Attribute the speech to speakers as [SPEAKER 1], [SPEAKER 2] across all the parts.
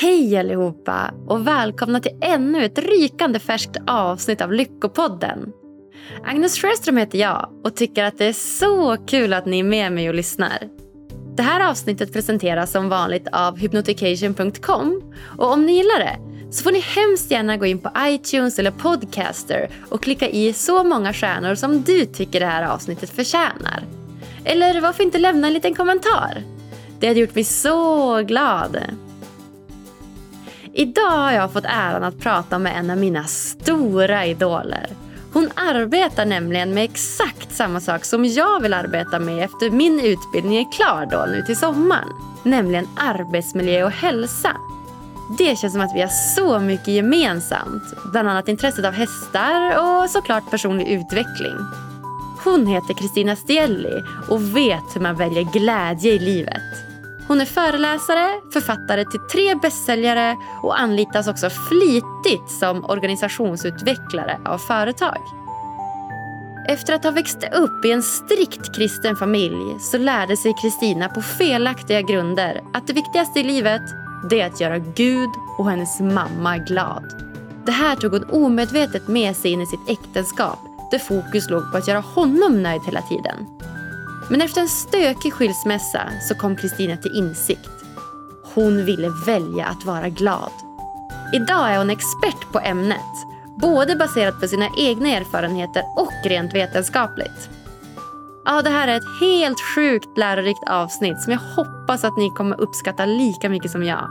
[SPEAKER 1] Hej allihopa och välkomna till ännu ett rykande färskt avsnitt av Lyckopodden. Agnes Sjöström heter jag och tycker att det är så kul att ni är med mig och lyssnar. Det här avsnittet presenteras som vanligt av hypnotication.com och om ni gillar det så får ni hemskt gärna gå in på iTunes eller Podcaster och klicka i så många stjärnor som du tycker det här avsnittet förtjänar. Eller varför inte lämna en liten kommentar? Det hade gjort mig så glad. Idag har jag fått äran att prata med en av mina stora idoler. Hon arbetar nämligen med exakt samma sak som jag vill arbeta med efter min utbildning är klar då nu till sommaren. Nämligen arbetsmiljö och hälsa. Det känns som att vi har så mycket gemensamt. Bland annat intresset av hästar och såklart personlig utveckling. Hon heter Kristina Stielli och vet hur man väljer glädje i livet. Hon är föreläsare, författare till tre bästsäljare och anlitas också flitigt som organisationsutvecklare av företag. Efter att ha växt upp i en strikt kristen familj så lärde sig Kristina på felaktiga grunder att det viktigaste i livet det är att göra Gud och hennes mamma glad. Det här tog hon omedvetet med sig in i sitt äktenskap där fokus låg på att göra honom nöjd hela tiden. Men efter en stökig skilsmässa så kom Kristina till insikt. Hon ville välja att vara glad. Idag är hon expert på ämnet, både baserat på sina egna erfarenheter och rent vetenskapligt. Ja, det här är ett helt sjukt lärorikt avsnitt som jag hoppas att ni kommer uppskatta lika mycket som jag.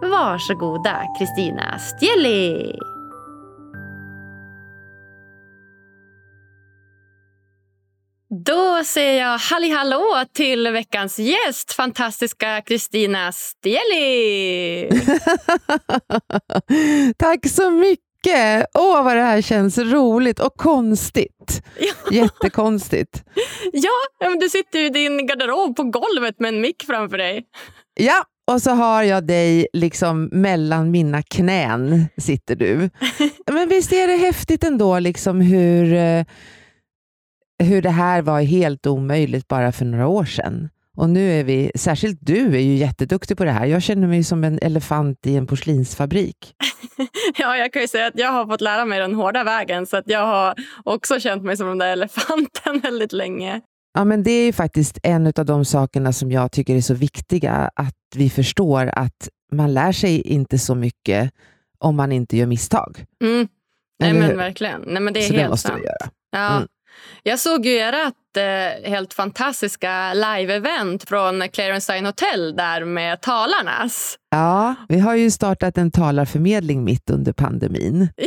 [SPEAKER 1] Varsågoda, Kristina Stjelli! Då säger jag halli hallå till veckans gäst, fantastiska Kristina Stieli.
[SPEAKER 2] Tack så mycket! Åh, vad det här känns roligt och konstigt. Jättekonstigt.
[SPEAKER 1] Ja, du sitter ju i din garderob på golvet med en mick framför dig.
[SPEAKER 2] Ja, och så har jag dig liksom mellan mina knän, sitter du. Men visst är det häftigt ändå liksom hur eh, hur det här var helt omöjligt bara för några år sedan. Och nu är vi, särskilt du är ju jätteduktig på det här. Jag känner mig som en elefant i en porslinsfabrik.
[SPEAKER 1] ja, jag kan ju säga att jag har fått lära mig den hårda vägen, så att jag har också känt mig som den där elefanten väldigt länge.
[SPEAKER 2] Ja, men det är faktiskt en av de sakerna som jag tycker är så viktiga, att vi förstår att man lär sig inte så mycket om man inte gör misstag.
[SPEAKER 1] Mm. Nej, men verkligen. Nej, men det är
[SPEAKER 2] så
[SPEAKER 1] helt
[SPEAKER 2] det måste
[SPEAKER 1] sant.
[SPEAKER 2] vi göra.
[SPEAKER 1] Ja. Mm. Jag såg ju ert eh, helt fantastiska live-event från Clarence Hotel där med talarnas.
[SPEAKER 2] Ja, vi har ju startat en talarförmedling mitt under pandemin.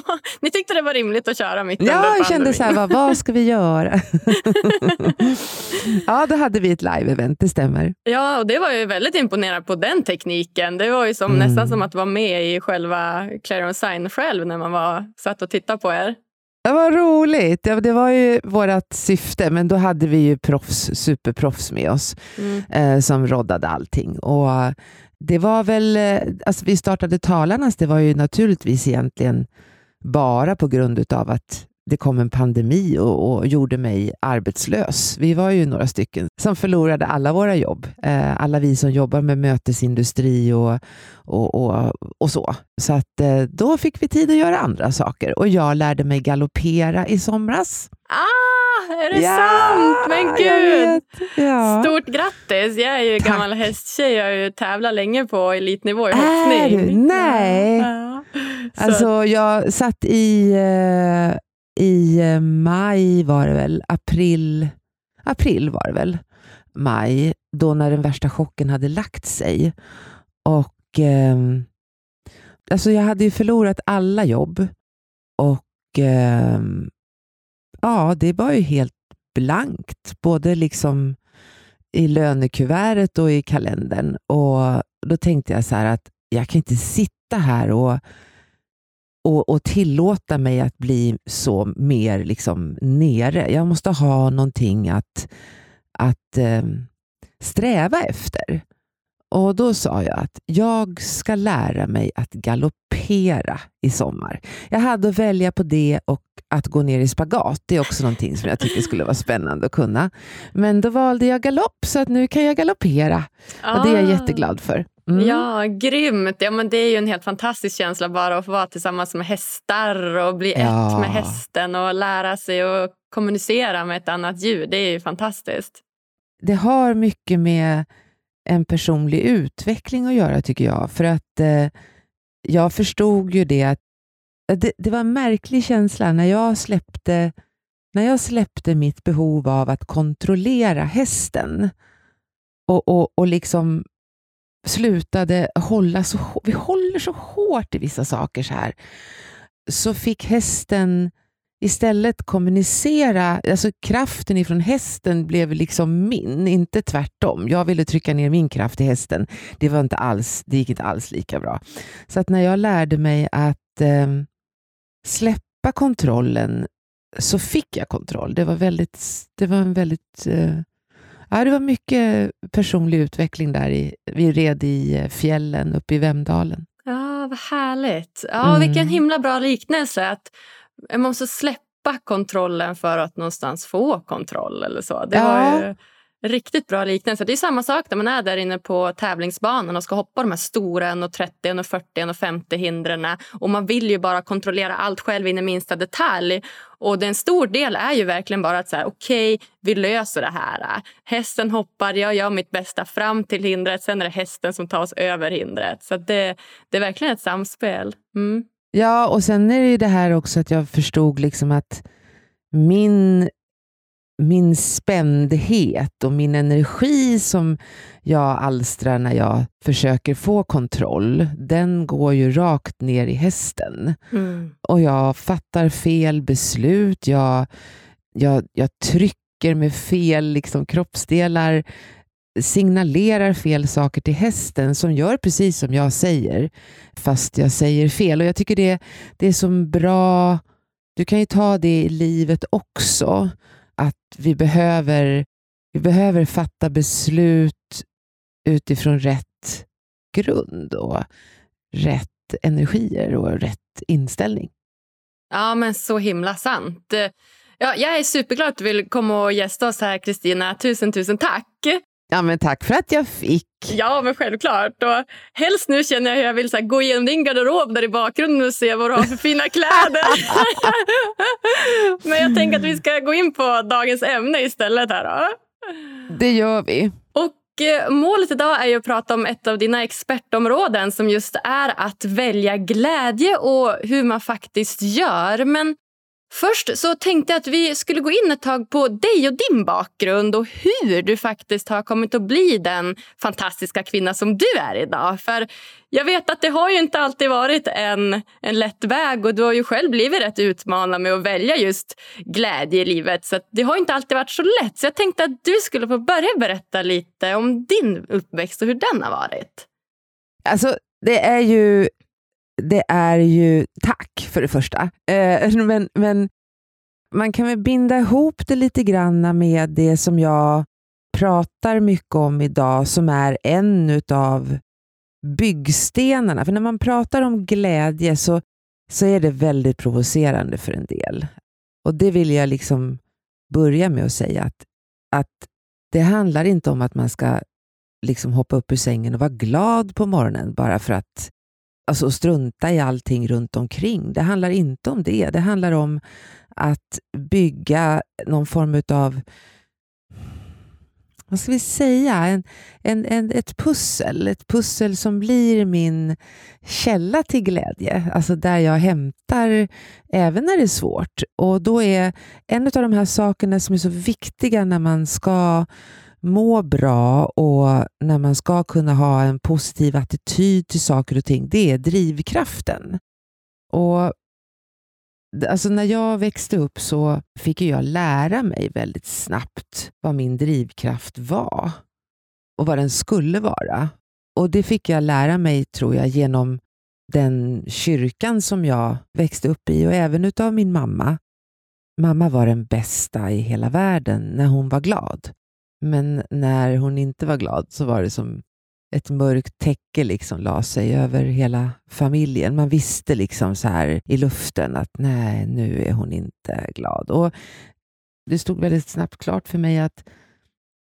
[SPEAKER 1] Ja, ni tyckte det var rimligt att köra mitt
[SPEAKER 2] ja,
[SPEAKER 1] under pandemin?
[SPEAKER 2] Ja, jag kände så här, vad, vad ska vi göra? ja, då hade vi ett live-event, det stämmer.
[SPEAKER 1] Ja, och det var ju väldigt imponerad på den tekniken. Det var ju som, mm. nästan som att vara med i själva Clarence själv när man var, satt och tittade på er.
[SPEAKER 2] Det var roligt. Ja, det var ju vårt syfte, men då hade vi ju proffs, superproffs med oss mm. eh, som roddade allting. Och det var väl, eh, alltså vi startade Talarnas, det var ju naturligtvis egentligen bara på grund av att det kom en pandemi och, och, gjorde mig arbetslös. Vi var ju några stycken som förlorade alla våra jobb. Eh, alla vi som jobbar med mötesindustri och, och, och, och så. Så att, eh, då fick vi tid att göra andra saker och jag lärde mig galoppera i somras.
[SPEAKER 1] Ah, är det ja, sant? Men gud! Ja. Stort grattis! Jag är ju Tack. gammal hästtjej. Jag har ju tävlat länge på elitnivå i hoppning. Är du?
[SPEAKER 2] Nej! Ja. Alltså, jag satt i eh, i eh, maj var det väl, april, april var det väl, maj, då när den värsta chocken hade lagt sig. Och eh, alltså Jag hade ju förlorat alla jobb och eh, ja, det var ju helt blankt, både liksom i lönekuvertet och i kalendern. Och Då tänkte jag så här att jag kan inte sitta här och och, och tillåta mig att bli så mer liksom nere. Jag måste ha någonting att, att eh, sträva efter. Och Då sa jag att jag ska lära mig att galoppera i sommar. Jag hade att välja på det och att gå ner i spagat. Det är också någonting som jag tycker skulle vara spännande att kunna. Men då valde jag galopp, så att nu kan jag galoppera. Ah. Och Det är jag ah. jätteglad för.
[SPEAKER 1] Mm. Ja, grymt. Ja, men det är ju en helt fantastisk känsla bara att få vara tillsammans med hästar och bli ja. ett med hästen och lära sig att kommunicera med ett annat djur. Det är ju fantastiskt.
[SPEAKER 2] Det har mycket med en personlig utveckling att göra, tycker jag. För att eh, jag förstod ju det att det, det, var en märklig känsla när jag släppte när jag släppte mitt behov av att kontrollera hästen och, och, och liksom slutade hålla så vi håller så hårt i vissa saker så här, så fick hästen istället kommunicera, alltså kraften ifrån hästen blev liksom min, inte tvärtom. Jag ville trycka ner min kraft i hästen. Det, var inte alls, det gick inte alls lika bra. Så att när jag lärde mig att eh, släppa kontrollen så fick jag kontroll. Det var, väldigt, det var en väldigt eh, Ja, det var mycket personlig utveckling där. I, vi red i eh, fjällen uppe i Vemdalen.
[SPEAKER 1] Ja, vad härligt. Ja, mm. Vilken himla bra liknelse. Att man måste släppa kontrollen för att någonstans få kontroll. eller så. Det ja. var ju Riktigt bra liknelse. Det är samma sak när man är där inne på tävlingsbanan och ska hoppa de här stora 1,30, 40 50 hindren. Och man vill ju bara kontrollera allt själv in i minsta detalj. Och en stor del är ju verkligen bara att säga okej, okay, vi löser det här. Hästen hoppar, jag gör mitt bästa fram till hindret. Sen är det hästen som tar oss över hindret. Så det, det är verkligen ett samspel. Mm.
[SPEAKER 2] Ja, och sen är det ju det här också att jag förstod liksom att min min spändhet och min energi som jag alstrar när jag försöker få kontroll, den går ju rakt ner i hästen. Mm. Och jag fattar fel beslut, jag, jag, jag trycker med fel liksom, kroppsdelar, signalerar fel saker till hästen som gör precis som jag säger, fast jag säger fel. Och Jag tycker det, det är så bra, du kan ju ta det i livet också att vi behöver, vi behöver fatta beslut utifrån rätt grund och rätt energier och rätt inställning.
[SPEAKER 1] Ja, men så himla sant. Ja, jag är superglad att du vill komma och gästa oss här, Kristina. Tusen, tusen tack!
[SPEAKER 2] Ja, men tack för att jag fick.
[SPEAKER 1] Ja, men självklart. Och helst nu känner jag hur jag vill så här, gå igenom din garderob där i bakgrunden och se vad du har för fina kläder. men jag tänker att vi ska gå in på dagens ämne istället. här då.
[SPEAKER 2] Det gör vi.
[SPEAKER 1] Och eh, Målet idag är att prata om ett av dina expertområden som just är att välja glädje och hur man faktiskt gör. Men Först så tänkte jag att vi skulle gå in ett tag på dig och din bakgrund och hur du faktiskt har kommit att bli den fantastiska kvinna som du är idag. För jag vet att det har ju inte alltid varit en, en lätt väg och du har ju själv blivit rätt utmanad med att välja just glädje i livet. Så det har inte alltid varit så lätt. Så jag tänkte att du skulle få börja berätta lite om din uppväxt och hur den har varit.
[SPEAKER 2] Alltså, det är ju det är ju tack för det första. Eh, men, men man kan väl binda ihop det lite grann med det som jag pratar mycket om idag, som är en av byggstenarna. För när man pratar om glädje så, så är det väldigt provocerande för en del. Och det vill jag liksom börja med att säga att, att det handlar inte om att man ska liksom hoppa upp ur sängen och vara glad på morgonen bara för att alltså strunta i allting runt omkring. Det handlar inte om det. Det handlar om att bygga någon form av vad ska vi säga, en, en, en, ett pussel. Ett pussel som blir min källa till glädje. Alltså där jag hämtar, även när det är svårt. Och då är en av de här sakerna som är så viktiga när man ska må bra och när man ska kunna ha en positiv attityd till saker och ting, det är drivkraften. Och Alltså när jag växte upp så fick jag lära mig väldigt snabbt vad min drivkraft var och vad den skulle vara. Och Det fick jag lära mig, tror jag, genom den kyrkan som jag växte upp i och även utav min mamma. Mamma var den bästa i hela världen när hon var glad. Men när hon inte var glad så var det som ett mörkt täcke liksom la sig över hela familjen. Man visste liksom så här i luften att nej, nu är hon inte glad. Och Det stod väldigt snabbt klart för mig att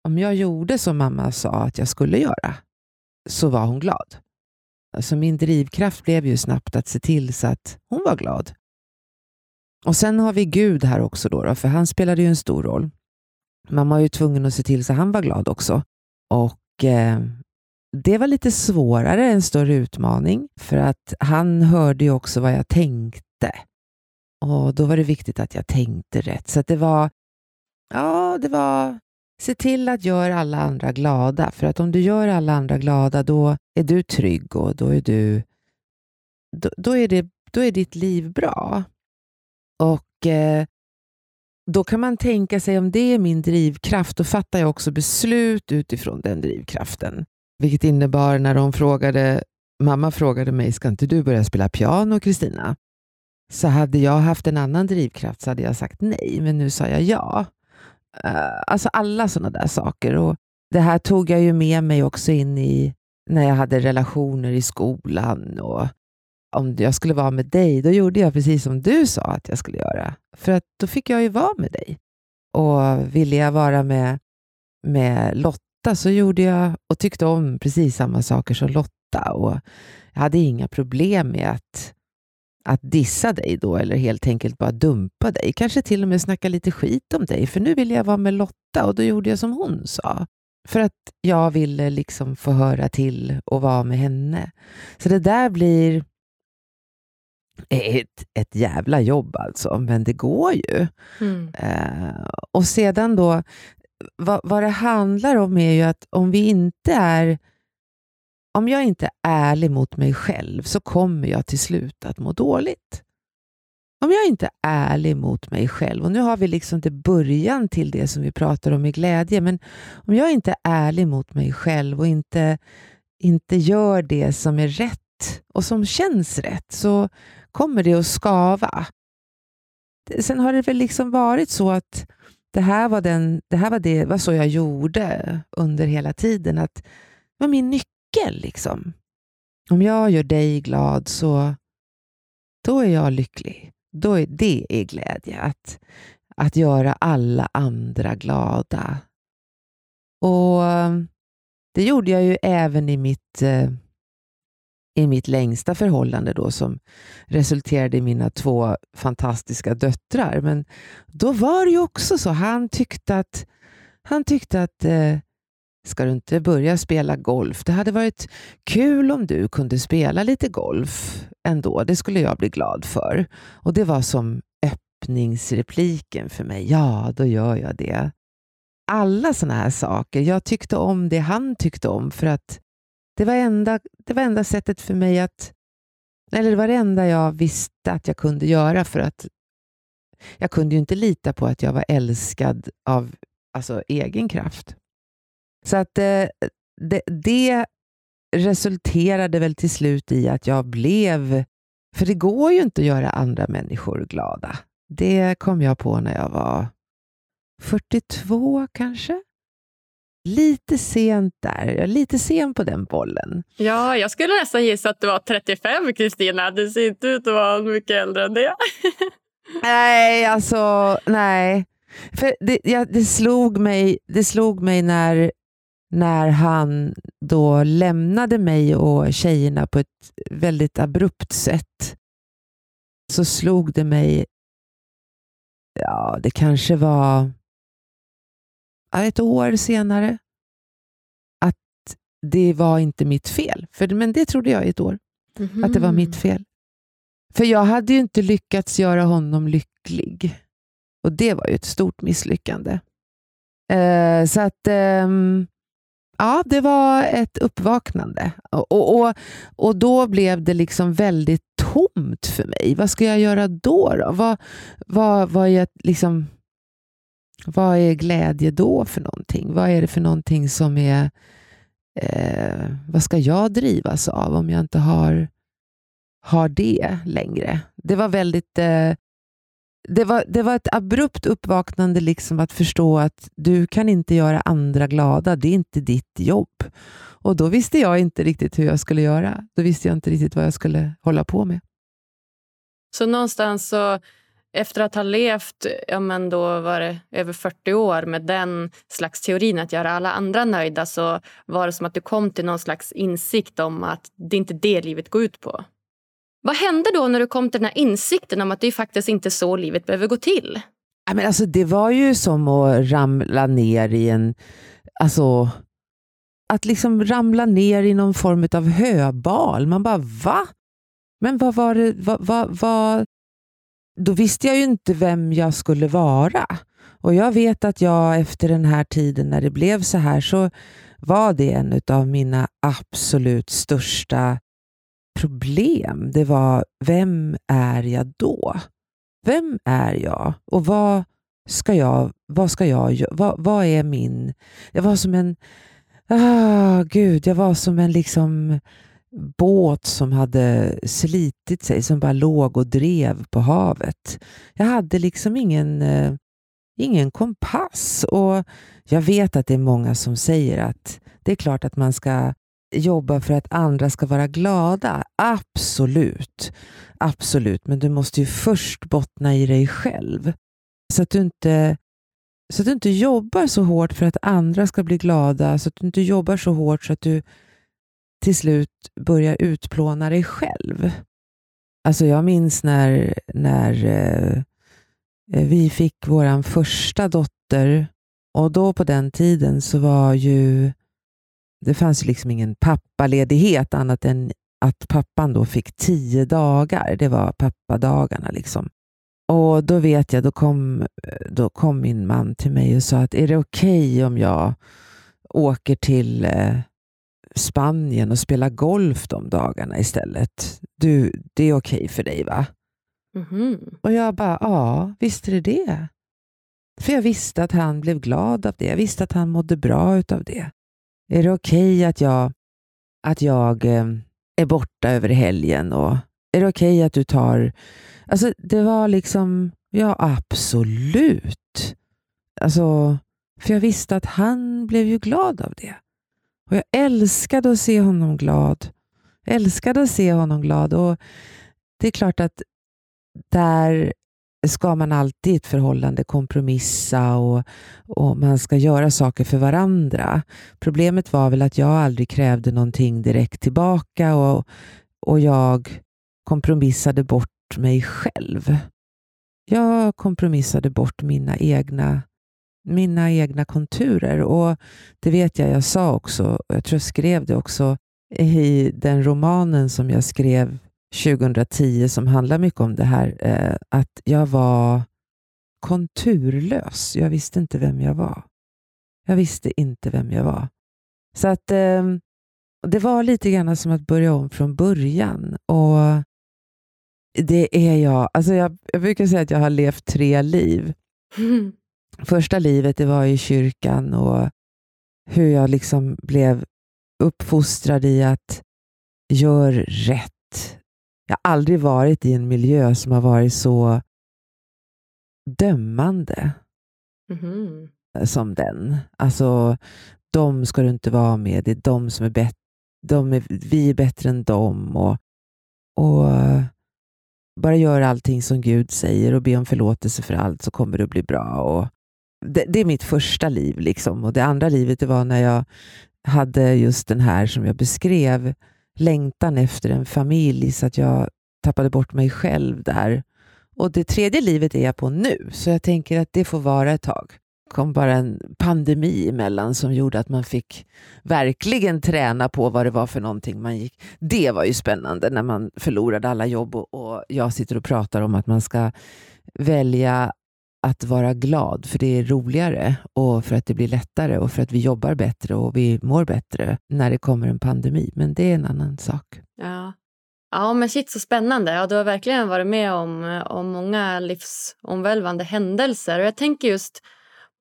[SPEAKER 2] om jag gjorde som mamma sa att jag skulle göra, så var hon glad. Alltså min drivkraft blev ju snabbt att se till så att hon var glad. Och sen har vi Gud här också, då, då för han spelade ju en stor roll. Man var ju tvungen att se till så att han var glad också. Och eh, det var lite svårare, en större utmaning, för att han hörde ju också vad jag tänkte. Och då var det viktigt att jag tänkte rätt. Så det var, ja, det var, se till att göra alla andra glada. För att om du gör alla andra glada, då är du trygg och då är du, då, då är, det, då är ditt liv bra. Och eh, då kan man tänka sig, om det är min drivkraft, då fattar jag också beslut utifrån den drivkraften. Vilket innebar när de frågade, mamma frågade mig, ska inte du börja spela piano Kristina? Så hade jag haft en annan drivkraft så hade jag sagt nej, men nu sa jag ja. Eh, alltså alla sådana där saker. Och Det här tog jag ju med mig också in i när jag hade relationer i skolan. Och om jag skulle vara med dig, då gjorde jag precis som du sa att jag skulle göra. För att då fick jag ju vara med dig. Och ville jag vara med, med Lotta så gjorde jag och tyckte om precis samma saker som Lotta. Och jag hade inga problem med att, att dissa dig då eller helt enkelt bara dumpa dig. Kanske till och med snacka lite skit om dig, för nu ville jag vara med Lotta och då gjorde jag som hon sa. För att jag ville liksom få höra till och vara med henne. Så det där blir ett, ett jävla jobb alltså, men det går ju. Mm. Uh, och sedan då, vad, vad det handlar om är ju att om vi inte är om jag inte är ärlig mot mig själv så kommer jag till slut att må dåligt. Om jag inte är ärlig mot mig själv, och nu har vi liksom det början till det som vi pratar om i glädje, men om jag inte är ärlig mot mig själv och inte, inte gör det som är rätt och som känns rätt, så kommer det att skava. Sen har det väl liksom varit så att det här var, den, det här var, det, var så jag gjorde under hela tiden. Att det var min nyckel. liksom. Om jag gör dig glad så då är jag lycklig. Då är, det är glädje. Att, att göra alla andra glada. Och eh, Det gjorde jag ju även i mitt eh, i mitt längsta förhållande då som resulterade i mina två fantastiska döttrar. Men då var det ju också så. Han tyckte att, han tyckte att eh, ska du inte börja spela golf? Det hade varit kul om du kunde spela lite golf ändå. Det skulle jag bli glad för. Och det var som öppningsrepliken för mig. Ja, då gör jag det. Alla sådana här saker. Jag tyckte om det han tyckte om för att det var, enda, det var enda sättet för mig att... Eller det var det enda jag visste att jag kunde göra för att jag kunde ju inte lita på att jag var älskad av alltså, egen kraft. Så att eh, det, det resulterade väl till slut i att jag blev... För det går ju inte att göra andra människor glada. Det kom jag på när jag var 42 kanske. Lite sent där. Jag är lite sen på den bollen.
[SPEAKER 1] Ja, jag skulle nästan gissa att du var 35, Kristina. Du ser inte ut att vara mycket äldre än det.
[SPEAKER 2] nej, alltså nej. För det, ja, det, slog mig, det slog mig när, när han då lämnade mig och tjejerna på ett väldigt abrupt sätt. Så slog det mig, ja det kanske var ett år senare att det var inte mitt fel. För, men det trodde jag i ett år, mm att det var mitt mhm. fel. För jag hade ju inte lyckats göra honom lycklig. Och det var ju ett stort misslyckande. Eh, så att eh, ja, det var ett uppvaknande. Och, och, och, och, då blev det liksom väldigt tomt för mig. Vad ska jag göra då? då? Vad, vad, vad är liksom, vad är glädje då för någonting? Vad är det för någonting som är... Eh, vad ska jag drivas av om jag inte har, har det längre? Det var väldigt... Eh, det var, det var ett abrupt uppvaknande liksom att förstå att du kan inte göra andra glada. Det är inte ditt jobb. Och då visste jag inte riktigt hur jag skulle göra. Då visste jag inte riktigt vad jag skulle hålla på med.
[SPEAKER 1] Så någonstans så efter att ha levt ja, men då var det över 40 år med den slags teorin att göra alla andra nöjda så var det som att du kom till någon slags insikt om att det inte är det livet går ut på. Vad hände då när du kom till den här insikten om att det faktiskt inte är så livet behöver gå till?
[SPEAKER 2] men alltså, det var ju som att ramla ner i en... Alltså, att liksom ramla ner i någon form av höbal. Man bara, va? Men vad var det? Vad, vad, vad? Då visste jag ju inte vem jag skulle vara. Och jag vet att jag efter den här tiden när det blev så här så var det en av mina absolut största problem. Det var, vem är jag då? Vem är jag? Och vad ska jag, vad ska jag vad, vad är min... Jag var som en... Ah, gud, jag var som en liksom båt som hade slitit sig, som bara låg och drev på havet. Jag hade liksom ingen, eh, ingen kompass. Och Jag vet att det är många som säger att det är klart att man ska jobba för att andra ska vara glada. Absolut. Absolut. Men du måste ju först bottna i dig själv. Så att du inte, så att du inte jobbar så hårt för att andra ska bli glada. Så att du inte jobbar så hårt så att du till slut börja utplåna dig själv. Alltså jag minns när, när eh, eh vi fick vår första dotter och då på den tiden så var ju det fanns liksom ingen pappaledighet annat än att pappan då fick tio dagar. Det var pappadagarna. Liksom. Och Då vet jag, då kom, då kom min man till mig och sa att är det okej okay om jag åker till eh, Spanien och spelar golf de dagarna istället? Du, det är okej okay för dig va? Mm -hmm. Och jag bara, ja, visst är det det. För jag visste att han blev glad av det. Jag visste att han mådde bra av det. Är det okej okay att jag, att jag eh, är borta över helgen? Och är det okej okay att du tar... Alltså, det var liksom, ja absolut. Alltså, för jag visste att han blev ju glad av det. Och jag älskade att se honom glad. Jag älskade att se honom glad. Och Det är klart att där ska man alltid i ett förhållande kompromissa och, och man ska göra saker för varandra. Problemet var väl att jag aldrig krävde någonting direkt tillbaka och, och jag kompromissade bort mig själv. Jag kompromissade bort mina egna, mina egna konturer och det vet jag jag sa också, jag tror jag skrev det också i den romanen som jag skrev 2010 som handlar mycket om det här, eh, att jag var konturlös. Jag visste inte vem jag var. Jag visste inte vem jag var. Så att ehm, det var lite grann som att börja om från början. Och det är jag. Alltså jag, jag brukar säga att jag har levt tre liv. Mm. Första livet det var i kyrkan och hur jag liksom blev uppfostrad i att gör rätt, jag har aldrig varit i en miljö som har varit så dömande mm. som den. Alltså, de ska du inte vara med. Det är de som är bättre. är, vi är bättre än dem. Och, och bara gör allting som Gud säger och be om förlåtelse för allt så kommer det att bli bra. Och det, det är mitt första liv. liksom. Och Det andra livet det var när jag hade just den här som jag beskrev längtan efter en familj så att jag tappade bort mig själv där. Och det tredje livet är jag på nu, så jag tänker att det får vara ett tag. Det kom bara en pandemi emellan som gjorde att man fick verkligen träna på vad det var för någonting man gick. Det var ju spännande när man förlorade alla jobb och, och jag sitter och pratar om att man ska välja att vara glad, för det är roligare och för att det blir lättare och för att vi jobbar bättre och vi mår bättre när det kommer en pandemi. Men det är en annan sak.
[SPEAKER 1] Ja, ja men shit så spännande. Ja, du har verkligen varit med om, om många livsomvälvande händelser. Och jag tänker just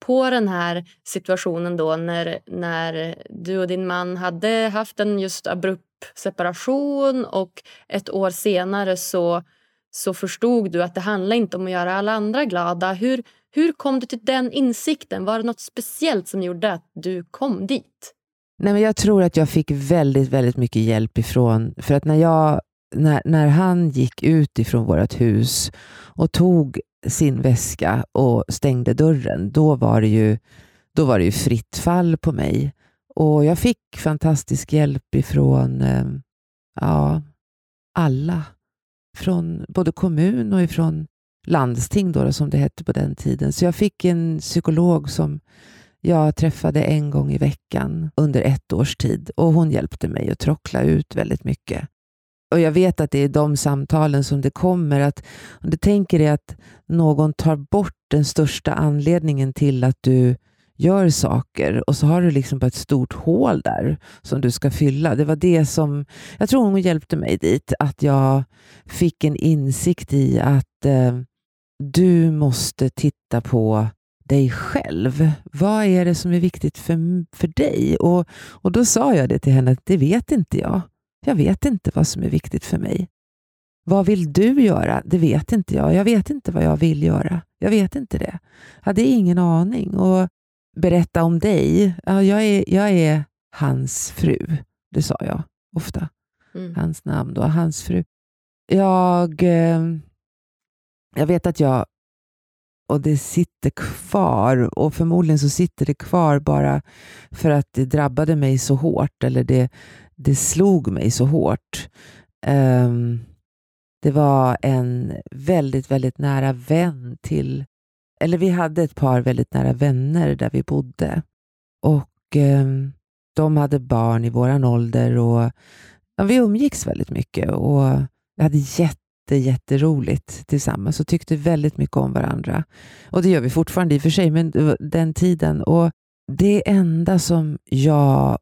[SPEAKER 1] på den här situationen då när, när du och din man hade haft en just abrupt separation och ett år senare så så förstod du att det handlar inte om att göra alla andra glada. Hur, hur kom du till den insikten? Var det något speciellt som gjorde att du kom dit?
[SPEAKER 2] Nej, men jag tror att jag fick väldigt, väldigt mycket hjälp ifrån, för att när, jag, när, när han gick ut ifrån vårt hus och tog sin väska och stängde dörren, då var det ju, då var det ju fritt fall på mig. Och jag fick fantastisk hjälp ifrån eh, ja, alla. Från både kommun och ifrån landsting då, som det hette på den tiden. Så jag fick en psykolog som jag träffade en gång i veckan under ett års tid och hon hjälpte mig att trockla ut väldigt mycket. Och Jag vet att det är de samtalen som det kommer. att Om du tänker dig att någon tar bort den största anledningen till att du gör saker och så har du liksom bara ett stort hål där som du ska fylla. Det var det som, jag tror hon hjälpte mig dit, att jag fick en insikt i att eh, du måste titta på dig själv. Vad är det som är viktigt för, för dig? Och, och Då sa jag det till henne, att det vet inte jag. Jag vet inte vad som är viktigt för mig. Vad vill du göra? Det vet inte jag. Jag vet inte vad jag vill göra. Jag vet inte det. Jag hade ingen aning. Och berätta om dig. Ja, jag, är, jag är hans fru. Det sa jag ofta. Mm. Hans namn då, hans fru. Jag, eh, jag vet att jag, och det sitter kvar, och förmodligen så sitter det kvar bara för att det drabbade mig så hårt, eller det, det slog mig så hårt. Um, det var en väldigt, väldigt nära vän till eller vi hade ett par väldigt nära vänner där vi bodde. Och eh, De hade barn i våran ålder och ja, vi umgicks väldigt mycket. Och Vi hade jätte, jätteroligt tillsammans och tyckte väldigt mycket om varandra. Och Det gör vi fortfarande i och för sig, men den tiden. Och Det enda som jag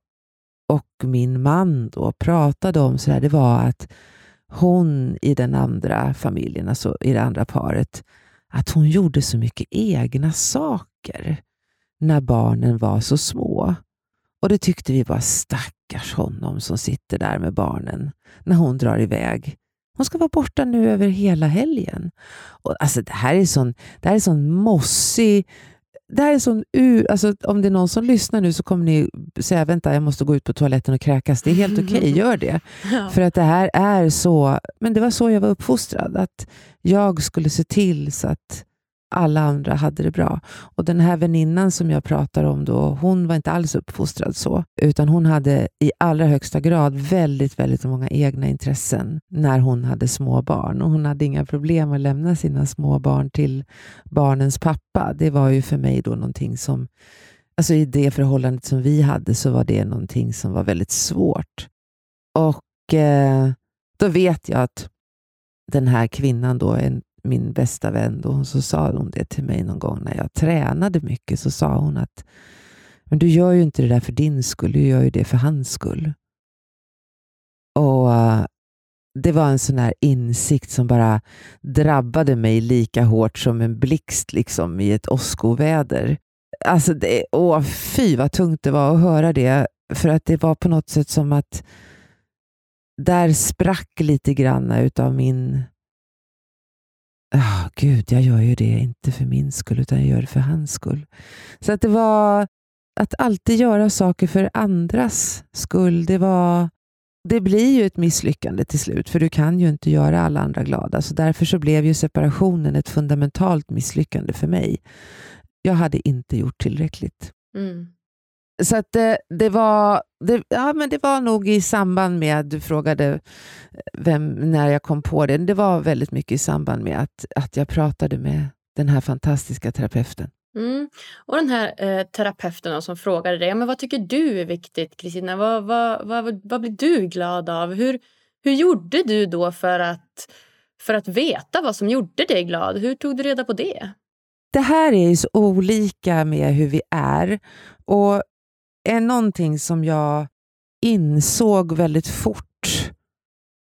[SPEAKER 2] och min man då pratade om så här, det var att hon i den andra familjen, alltså i det andra paret, att hon gjorde så mycket egna saker när barnen var så små. Och det tyckte vi var stackars honom som sitter där med barnen när hon drar iväg. Hon ska vara borta nu över hela helgen. Och alltså, det här är sån, det här är sån mossig det här är sån ur, alltså, om det är någon som lyssnar nu så kommer ni säga vänta, jag måste gå ut på toaletten och kräkas. Det är helt okej, okay, gör det. Ja. För att det här är så, men det var så jag var uppfostrad. Att jag skulle se till så att alla andra hade det bra. Och Den här väninnan som jag pratar om, då, hon var inte alls uppfostrad så, utan hon hade i allra högsta grad väldigt, väldigt många egna intressen när hon hade små barn. Och hon hade inga problem att lämna sina små barn till barnens pappa. Det var ju för mig då någonting som, alltså i det förhållandet som vi hade, så var det någonting som var väldigt svårt. Och eh, då vet jag att den här kvinnan, då, en min bästa vän, då, så sa hon det till mig någon gång när jag tränade mycket. Så sa hon att men du gör ju inte det där för din skull, du gör ju det för hans skull. Och eh, Det var en sån här insikt som bara drabbade mig lika hårt som en blixt liksom, i ett åskoväder. Alltså det, åh, fy vad tungt det var att höra det. För att det var på något sätt som att där sprack lite grann utav min oh, gud, jag gör ju det inte för min skull, utan jag gör det för hans skull. Så att det var att alltid göra saker för andras skull. Det, var, det blir ju ett misslyckande till slut, för du kan ju inte göra alla andra glada. Så därför så blev ju separationen ett fundamentalt misslyckande för mig. Jag hade inte gjort tillräckligt. Mm. Så att det, det, var, det, ja, men det var nog i samband med, du frågade vem, när jag kom på det, det var väldigt mycket i samband med att, att jag pratade med den här fantastiska terapeuten.
[SPEAKER 1] Mm. Och den här eh, terapeuten som frågade dig, men vad tycker du är viktigt Kristina? Vad, vad, vad, vad blir du glad av? Hur, hur gjorde du då för att, för att veta vad som gjorde dig glad? Hur tog du reda på det?
[SPEAKER 2] Det här är så olika med hur vi är. Och är någonting som jag insåg väldigt fort,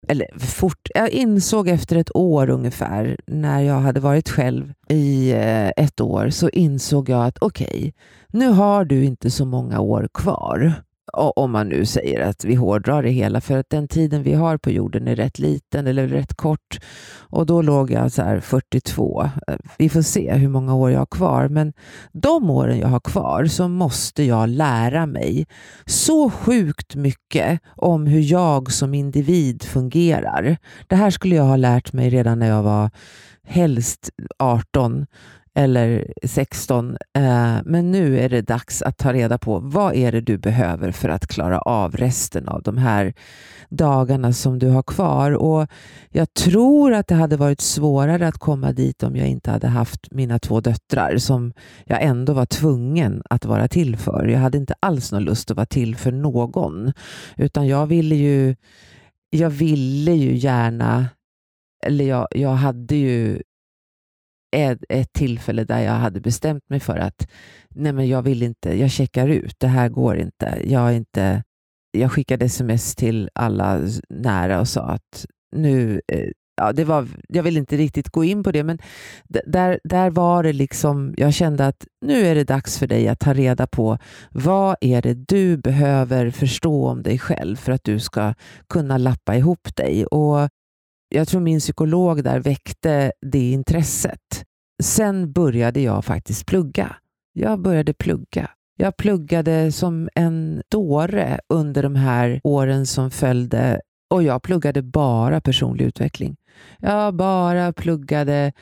[SPEAKER 2] eller fort, jag insåg efter ett år ungefär, när jag hade varit själv i eh, ett år, så insåg jag att okej, okay, nu har du inte så många år kvar om man nu säger att vi hårdrar det hela, för att den tiden vi har på jorden är rätt liten eller rätt kort. Och då låg jag så här 42. Vi får se hur många år jag har kvar, men de åren jag har kvar så måste jag lära mig så sjukt mycket om hur jag som individ fungerar. Det här skulle jag ha lärt mig redan när jag var helst 18 eller 16. Eh, men nu är det dags att ta reda på vad är det du behöver för att klara av resten av de här dagarna som du har kvar. Och Jag tror att det hade varit svårare att komma dit om jag inte hade haft mina två döttrar som jag ändå var tvungen att vara till för. Jag hade inte alls någon lust att vara till för någon, utan jag ville ju, jag ville ju gärna eller jag, jag hade ju ett, ett tillfälle där jag hade bestämt mig för att nej men jag vill inte, jag checkar ut, det här går inte. Jag, inte, jag skickade sms till alla nära och sa att nu, eh, ja, det var, jag vill inte riktigt gå in på det, men där, där var det liksom, jag kände att nu är det dags för dig att ta reda på vad är det du behöver förstå om dig själv för att du ska kunna lappa ihop dig. Och jag tror min psykolog där väckte det intresset. Sen började jag faktiskt plugga. Jag började plugga. Jag pluggade som en dåre under de här åren som följde och jag pluggade bara personlig utveckling. Jag bara pluggade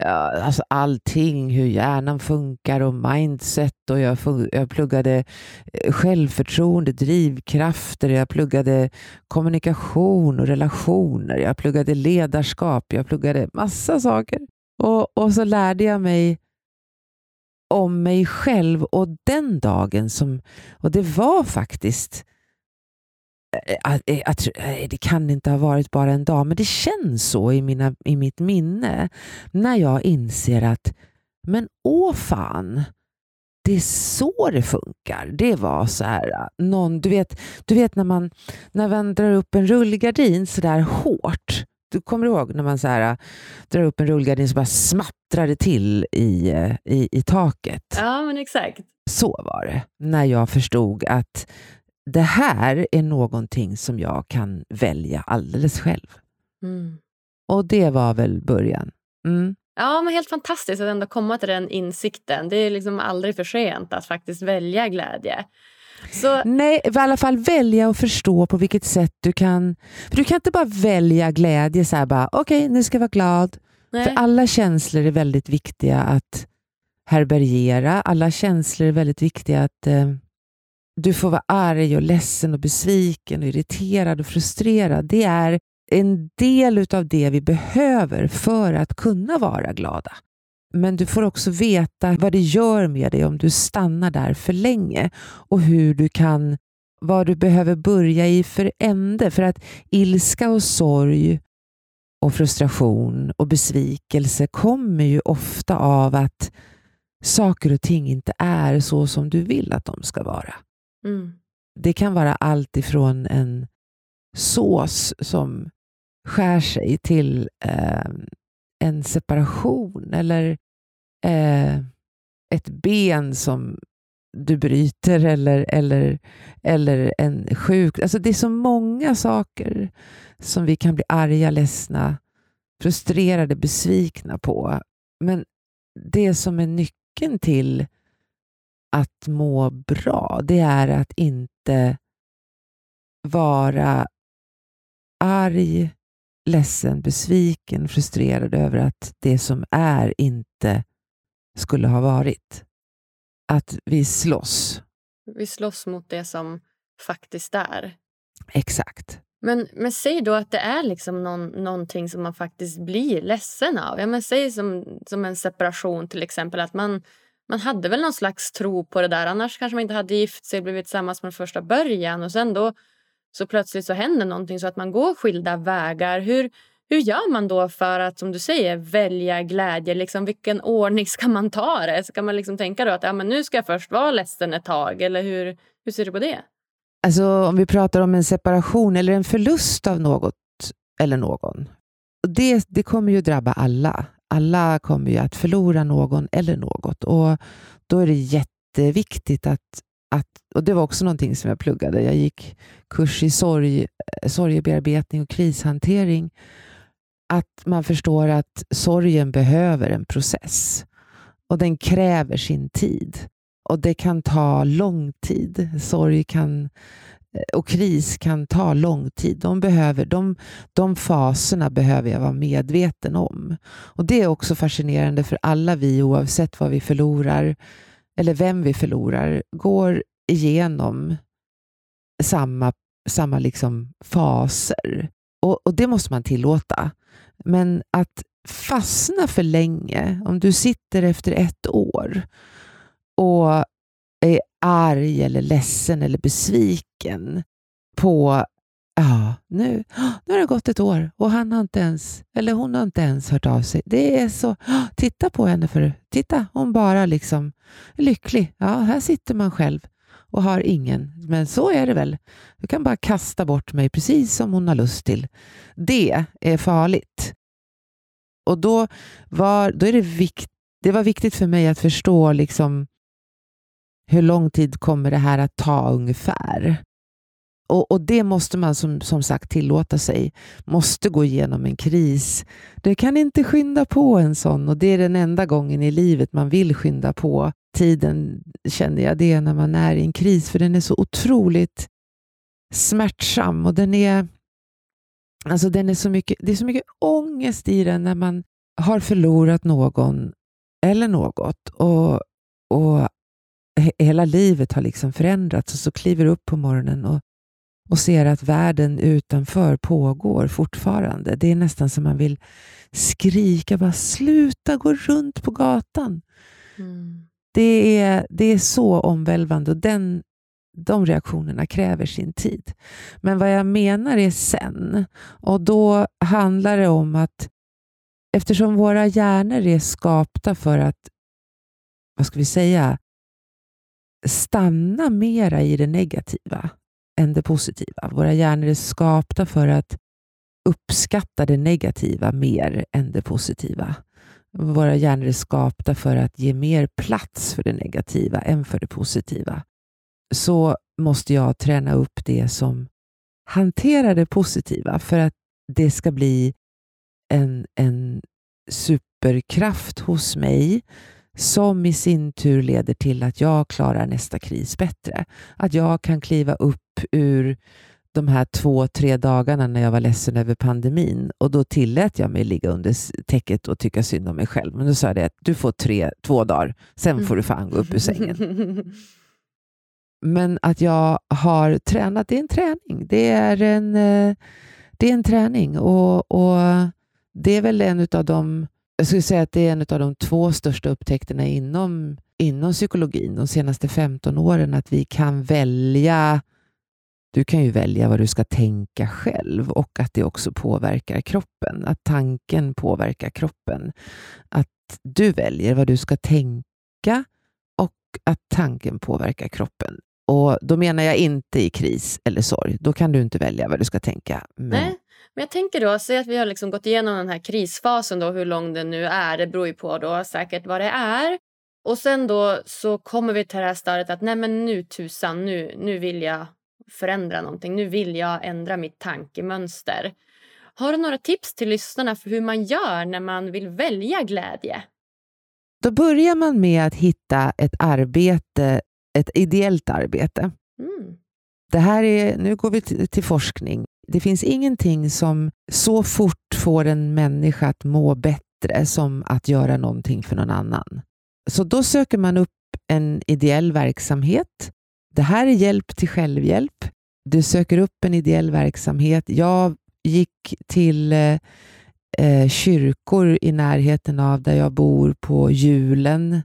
[SPEAKER 2] alltså allting, hur hjärnan funkar och mindset och jag, jag pluggade eh, självförtroende, drivkrafter, jag pluggade kommunikation och relationer, jag pluggade ledarskap, jag pluggade massa saker. Och, och så lärde jag mig om mig själv och den dagen som, och det var faktiskt att, eh, att, eh, det kan inte ha varit bara en dag, men det känns så i, mina, i mitt minne när jag inser att, men åh fan, det är så det funkar. Det var så här, någon, du, vet, du vet när man, när man drar upp en rullgardin så där hårt. Du kommer ihåg när man så här, drar upp en rullgardin så bara smattrar det till i, i, i taket?
[SPEAKER 1] Ja, men exakt.
[SPEAKER 2] Så var det när jag förstod att det här är någonting som jag kan välja alldeles själv. Mm. Och det var väl början. Mm.
[SPEAKER 1] Ja, men helt fantastiskt att ändå komma till den insikten. Det är liksom aldrig för sent att faktiskt välja glädje.
[SPEAKER 2] Så... Nej, i alla fall välja och förstå på vilket sätt du kan... För Du kan inte bara välja glädje så här bara, okej, okay, nu ska jag vara glad. Nej. För alla känslor är väldigt viktiga att härbärgera. Alla känslor är väldigt viktiga att eh, du får vara arg och ledsen och besviken och irriterad och frustrerad. Det är en del av det vi behöver för att kunna vara glada. Men du får också veta vad det gör med dig om du stannar där för länge och hur du kan, vad du behöver börja i för ände. För att ilska och sorg och frustration och besvikelse kommer ju ofta av att saker och ting inte är så som du vill att de ska vara. Mm. Det kan vara allt ifrån en sås som skär sig till eh, en separation eller eh, ett ben som du bryter eller, eller, eller en sjuk... Alltså det är så många saker som vi kan bli arga, ledsna, frustrerade, besvikna på. Men det som är nyckeln till att må bra, det är att inte vara arg, ledsen, besviken, frustrerad över att det som är inte skulle ha varit. Att vi slåss.
[SPEAKER 1] Vi slåss mot det som faktiskt är.
[SPEAKER 2] Exakt.
[SPEAKER 1] Men, men säg då att det är liksom någon, någonting som man faktiskt blir ledsen av. Ja, men säg som, som en separation till exempel. Att man man hade väl någon slags tro på det där. Annars kanske man inte hade gift sig och blivit tillsammans från första början. Och sen då så plötsligt så händer någonting så att man går skilda vägar. Hur, hur gör man då för att, som du säger, välja glädje? Liksom, vilken ordning ska man ta det? Ska man liksom tänka då att ja, men nu ska jag först vara ledsen ett tag? Eller hur, hur ser du på det?
[SPEAKER 2] Alltså om vi pratar om en separation eller en förlust av något eller någon. Det, det kommer ju drabba alla alla kommer ju att förlora någon eller något och då är det jätteviktigt att, att, och det var också någonting som jag pluggade. Jag gick kurs i sorg, sorgebearbetning och krishantering. Att man förstår att sorgen behöver en process och den kräver sin tid. Och det kan ta lång tid. Sorg kan, Eh, och kris kan ta lång tid. De, behöver, de, de faserna behöver jag vara medveten om. Och Det är också fascinerande för alla vi, oavsett vad vi förlorar eller vem vi förlorar, går igenom samma, samma liksom faser. Och, och det måste man tillåta. Men att fastna för länge, om du sitter efter ett år och är arg eller ledsen eller besviken på Ja, nu, nu har det gått ett år och han har inte ens, eller hon har inte ens hört av sig. Det är så, titta på henne, för titta, hon bara liksom är lycklig. Ja, här sitter man själv och har ingen. Men så är det väl. Du kan bara kasta bort mig precis som hon har lust till. Det är farligt. Och då var, då är det, vikt, det var viktigt för mig att förstå liksom hur lång tid kommer det här att ta ungefär? Och, och, Det måste man som, som sagt tillåta sig. Måste gå igenom en kris. Det kan inte skynda på en sån och det är den enda gången i livet man vill skynda på tiden, känner jag det, när man är i en kris. För den är så otroligt smärtsam och den är, alltså den är så mycket, det är så mycket ångest i den när man har förlorat någon eller något och, och hela livet har liksom förändrats och så kliver upp på morgonen och och ser att världen utanför pågår fortfarande. Det är nästan som man vill skrika, bara sluta gå runt på gatan. Mm. Det, är, det är så omvälvande och den, de reaktionerna kräver sin tid. Men vad jag menar är sen, och då handlar det om att eftersom våra hjärnor är skapta för att, vad ska vi säga, stanna mera i det negativa än det positiva. Våra hjärnor är skapta för att uppskatta det negativa mer än det positiva. Våra hjärnor är skapta för att ge mer plats för det negativa än för det positiva. Så måste jag träna upp det som hanterar det positiva för att det ska bli en, en superkraft hos mig som i sin tur leder till att jag klarar nästa kris bättre. Att jag kan kliva upp ur de här två, tre dagarna när jag var ledsen över pandemin och då tillät jag mig ligga under täcket och tycka synd om mig själv. Men då sa jag det att du får tre, två dagar, sen får du fan gå upp ur sängen. Men att jag har tränat, det är en träning. Det är en, eh, det är en träning och, och det är väl en av de jag skulle säga att det är en av de två största upptäckterna inom, inom psykologin de senaste 15 åren, att vi kan välja du kan ju välja vad du ska tänka själv och att det också påverkar kroppen. Att tanken påverkar kroppen. Att du väljer vad du ska tänka och att tanken påverkar kroppen. Och Då menar jag inte i kris eller sorg. Då kan du inte välja vad du ska tänka.
[SPEAKER 1] Men... Nej, men jag tänker då, säg att vi har liksom gått igenom den här krisfasen, då, hur lång den nu är. Det beror ju på då säkert vad det är. Och sen då så kommer vi till det här stadiet att nej men nu tusan, nu, nu vill jag förändra någonting. Nu vill jag ändra mitt tankemönster. Har du några tips till lyssnarna för hur man gör när man vill välja glädje?
[SPEAKER 2] Då börjar man med att hitta ett arbete, ett ideellt arbete. Mm. Det här är, nu går vi till, till forskning. Det finns ingenting som så fort får en människa att må bättre som att göra någonting för någon annan. Så då söker man upp en ideell verksamhet det här är hjälp till självhjälp. Du söker upp en ideell verksamhet. Jag gick till eh, kyrkor i närheten av där jag bor på julen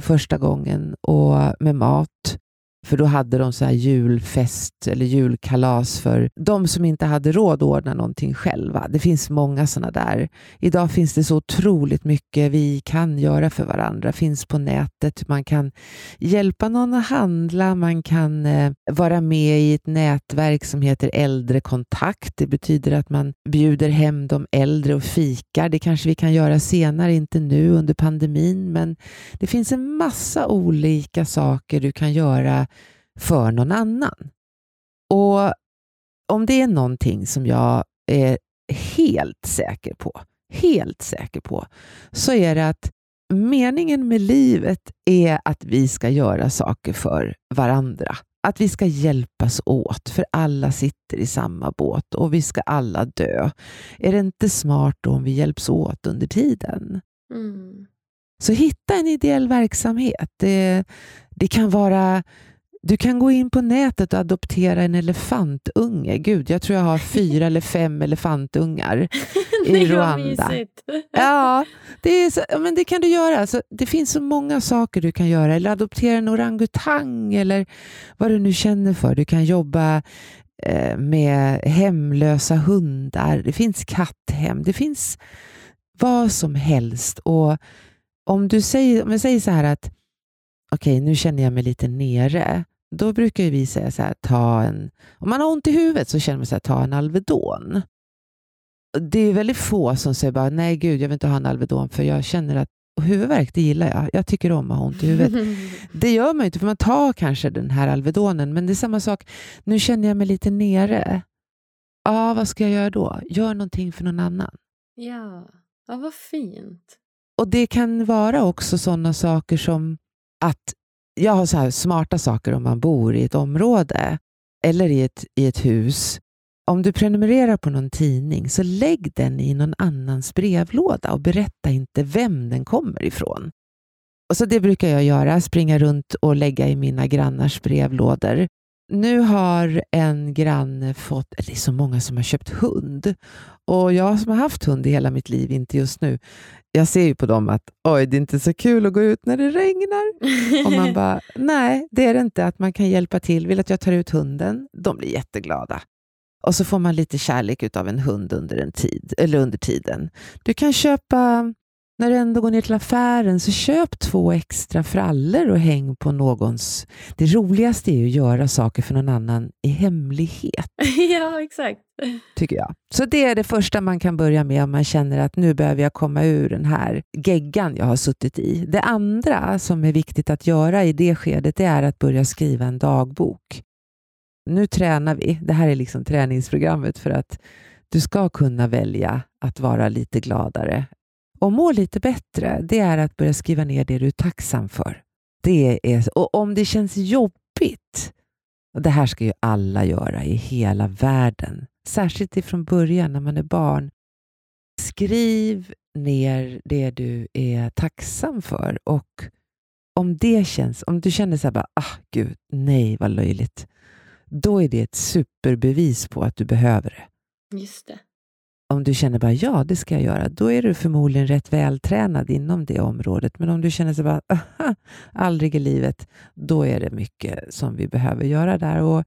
[SPEAKER 2] första gången och med mat. För då hade de så här julfest eller julkalas för de som inte hade råd att ordna någonting själva. Det finns många sådana där. Idag finns det så otroligt mycket vi kan göra för varandra. finns på nätet. Man kan hjälpa någon att handla. Man kan eh, vara med i ett nätverk som heter Äldrekontakt. Det betyder att man bjuder hem de äldre och fikar. Det kanske vi kan göra senare, inte nu under pandemin. Men det finns en massa olika saker du kan göra för någon annan. Och om det är någonting som jag är helt säker på, helt säker på, så är det att meningen med livet är att vi ska göra saker för varandra. Att vi ska hjälpas åt, för alla sitter i samma båt och vi ska alla dö. Är det inte smart då om vi hjälps åt under tiden? Mm. Så hitta en ideell verksamhet. Det, det kan vara du kan gå in på nätet och adoptera en elefantunge. Gud, jag tror jag har fyra eller fem elefantungar i Rwanda. Ja, det, är så, men det kan du göra. Så det finns så många saker du kan göra. Eller adoptera en orangutang eller vad du nu känner för. Du kan jobba eh, med hemlösa hundar. Det finns katthem. Det finns vad som helst. Och om, du säger, om jag säger så här att okej, okay, nu känner jag mig lite nere. Då brukar vi säga så här, ta en, om man har ont i huvudet så känner man så här, ta en Alvedon. Det är väldigt få som säger bara, nej gud, jag vill inte ha en Alvedon för jag känner att huvudvärk, det gillar jag. Jag tycker om att ha ont i huvudet. Det gör man inte, för man tar kanske den här Alvedonen, men det är samma sak. Nu känner jag mig lite nere. Ja, vad ska jag göra då? Gör någonting för någon annan.
[SPEAKER 1] Ja, ja vad fint.
[SPEAKER 2] Och det kan vara också sådana saker som att jag har så här smarta saker om man bor i ett område eller i ett, i ett hus. Om du prenumererar på någon tidning, så lägg den i någon annans brevlåda och berätta inte vem den kommer ifrån. Och så Det brukar jag göra, springa runt och lägga i mina grannars brevlådor. Nu har en granne fått, eller det är så många som har köpt hund. Och jag som har haft hund i hela mitt liv, inte just nu, jag ser ju på dem att oj, det är inte så kul att gå ut när det regnar. Och man bara, nej, det är det inte. Att man kan hjälpa till. Vill att jag tar ut hunden? De blir jätteglada. Och så får man lite kärlek av en hund under, en tid, eller under tiden. Du kan köpa när du ändå går ner till affären, så köp två extra frallor och häng på någons... Det roligaste är ju att göra saker för någon annan i hemlighet.
[SPEAKER 1] ja, exakt.
[SPEAKER 2] Tycker jag. Så det är det första man kan börja med om man känner att nu behöver jag komma ur den här geggan jag har suttit i. Det andra som är viktigt att göra i det skedet är att börja skriva en dagbok. Nu tränar vi. Det här är liksom träningsprogrammet för att du ska kunna välja att vara lite gladare och må lite bättre, det är att börja skriva ner det du är tacksam för. Det är, och om det känns jobbigt, och det här ska ju alla göra i hela världen, särskilt ifrån början när man är barn. Skriv ner det du är tacksam för och om det känns, om du känner så här bara, ah gud, nej vad löjligt, då är det ett superbevis på att du behöver det.
[SPEAKER 1] Just det
[SPEAKER 2] om du känner bara ja, det ska jag göra, då är du förmodligen rätt vältränad inom det området. Men om du känner så bara aha, aldrig i livet, då är det mycket som vi behöver göra där. Och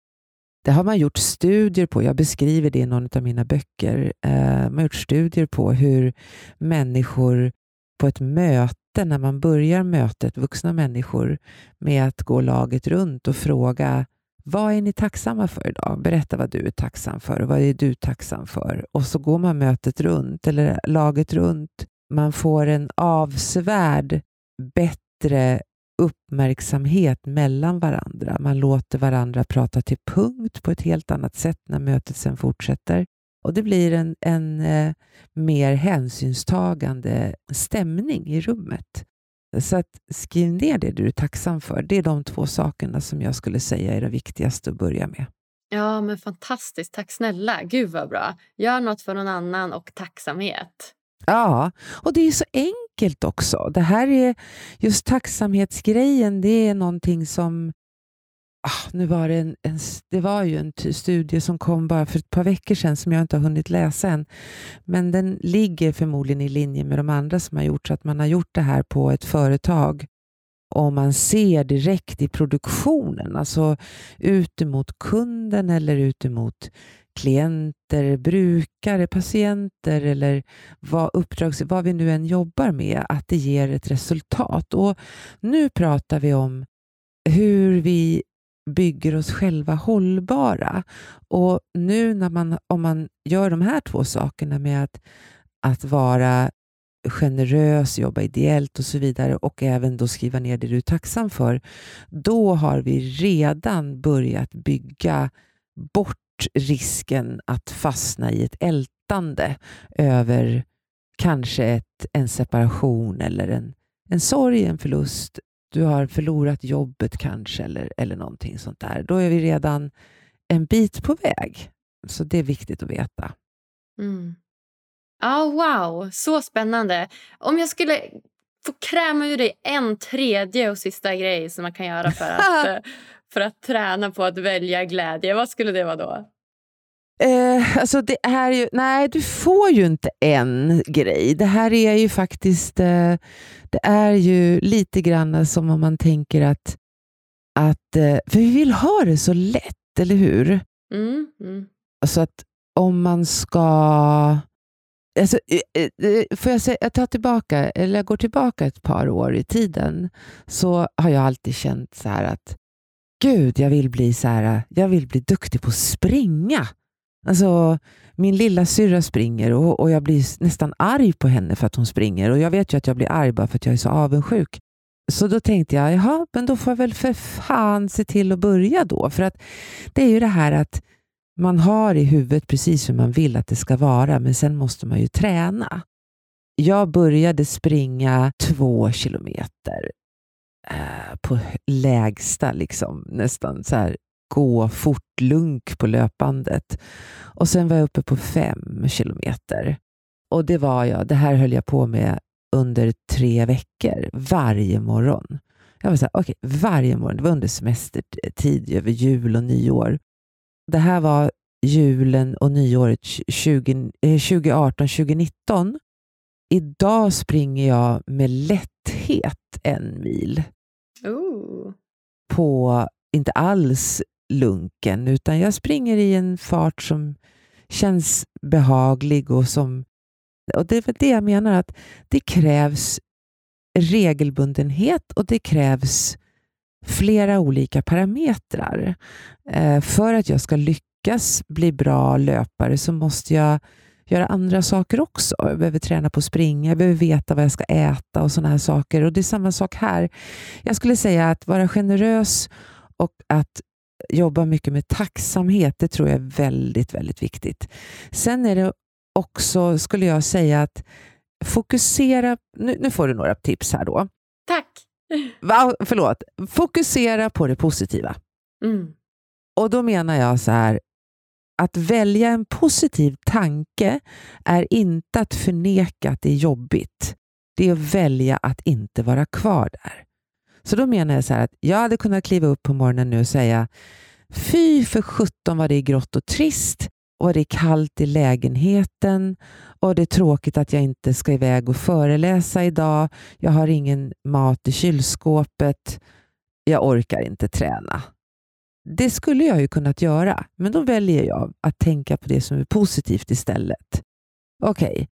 [SPEAKER 2] det har man gjort studier på. Jag beskriver det i någon av mina böcker. Eh, man har gjort studier på hur människor på ett möte, när man börjar mötet, vuxna människor, med att gå laget runt och fråga vad är ni tacksamma för idag? Berätta vad du är tacksam för och vad är du tacksam för? Och så går man mötet runt eller laget runt. Man får en avsevärd bättre uppmärksamhet mellan varandra. Man låter varandra prata till punkt på ett helt annat sätt när mötet sen fortsätter. Och Det blir en, en eh, mer hänsynstagande stämning i rummet. Så att skriv ner det du är tacksam för. Det är de två sakerna som jag skulle säga är det viktigaste att börja med.
[SPEAKER 1] Ja, men fantastiskt. Tack snälla. Gud vad bra. Gör något för någon annan och tacksamhet.
[SPEAKER 2] Ja, och det är så enkelt också. Det här är just tacksamhetsgrejen. Det är någonting som Ah, nu var det, en, en, det var ju en studie som kom bara för ett par veckor sedan som jag inte har hunnit läsa än. Men den ligger förmodligen i linje med de andra som har gjort så att man har gjort det här på ett företag och man ser direkt i produktionen, alltså ut emot kunden eller ut emot klienter, brukare, patienter eller vad, uppdrags, vad vi nu än jobbar med, att det ger ett resultat. Och Nu pratar vi om hur vi bygger oss själva hållbara. Och nu när man, om man gör de här två sakerna med att, att vara generös, jobba ideellt och så vidare och även då skriva ner det du är tacksam för, då har vi redan börjat bygga bort risken att fastna i ett ältande över kanske ett, en separation eller en, en sorg, en förlust. Du har förlorat jobbet kanske eller, eller någonting sånt där. Då är vi redan en bit på väg. Så det är viktigt att veta.
[SPEAKER 1] Mm. Ja, wow. Så spännande. Om jag skulle få kräma ur dig en tredje och sista grej som man kan göra för att, för att träna på att välja glädje, vad skulle det vara då?
[SPEAKER 2] Eh, alltså det är ju, nej, du får ju inte en grej. Det här är ju faktiskt eh, det är ju lite grann som om man tänker att, att eh, för vi vill ha det så lätt, eller hur?
[SPEAKER 1] Mm, mm.
[SPEAKER 2] Så att om man ska... Alltså, eh, eh, eh, får jag, säga, jag, tar tillbaka, eller jag går tillbaka ett par år i tiden, så har jag alltid känt så här att Gud, jag vill bli så här, jag vill bli duktig på att springa. Alltså, min lilla syrra springer och, och jag blir nästan arg på henne för att hon springer. Och Jag vet ju att jag blir arg bara för att jag är så avundsjuk. Så då tänkte jag, jaha, men då får jag väl för fan se till att börja då. För att det är ju det här att man har i huvudet precis hur man vill att det ska vara, men sen måste man ju träna. Jag började springa två kilometer eh, på lägsta, liksom, nästan så här, gå fort lunk på löpbandet. Och sen var jag uppe på fem kilometer. Och det var jag, det här höll jag på med under tre veckor, varje morgon. Jag var så här, okay, varje morgon, det var under semestertid, över jul och nyår. Det här var julen och nyåret 2018-2019. Eh, Idag springer jag med lätthet en mil.
[SPEAKER 1] Ooh.
[SPEAKER 2] På, inte alls lunken, utan jag springer i en fart som känns behaglig och som... Och det är det jag menar, att det krävs regelbundenhet och det krävs flera olika parametrar. Eh, för att jag ska lyckas bli bra löpare så måste jag göra andra saker också. Jag behöver träna på att springa, jag behöver veta vad jag ska äta och sådana här saker. Och Det är samma sak här. Jag skulle säga att vara generös och att jobba mycket med tacksamhet, det tror jag är väldigt, väldigt viktigt. Sen är det också, skulle jag säga, att fokusera... Nu, nu får du några tips här då.
[SPEAKER 1] Tack!
[SPEAKER 2] Va, förlåt. Fokusera på det positiva.
[SPEAKER 1] Mm.
[SPEAKER 2] Och då menar jag så här, att välja en positiv tanke är inte att förneka att det är jobbigt. Det är att välja att inte vara kvar där. Så då menar jag så här att jag hade kunnat kliva upp på morgonen nu och säga Fy för sjutton vad det är grått och trist och det är kallt i lägenheten och det är tråkigt att jag inte ska iväg och föreläsa idag. Jag har ingen mat i kylskåpet. Jag orkar inte träna. Det skulle jag ju kunnat göra, men då väljer jag att tänka på det som är positivt istället. Okej, okay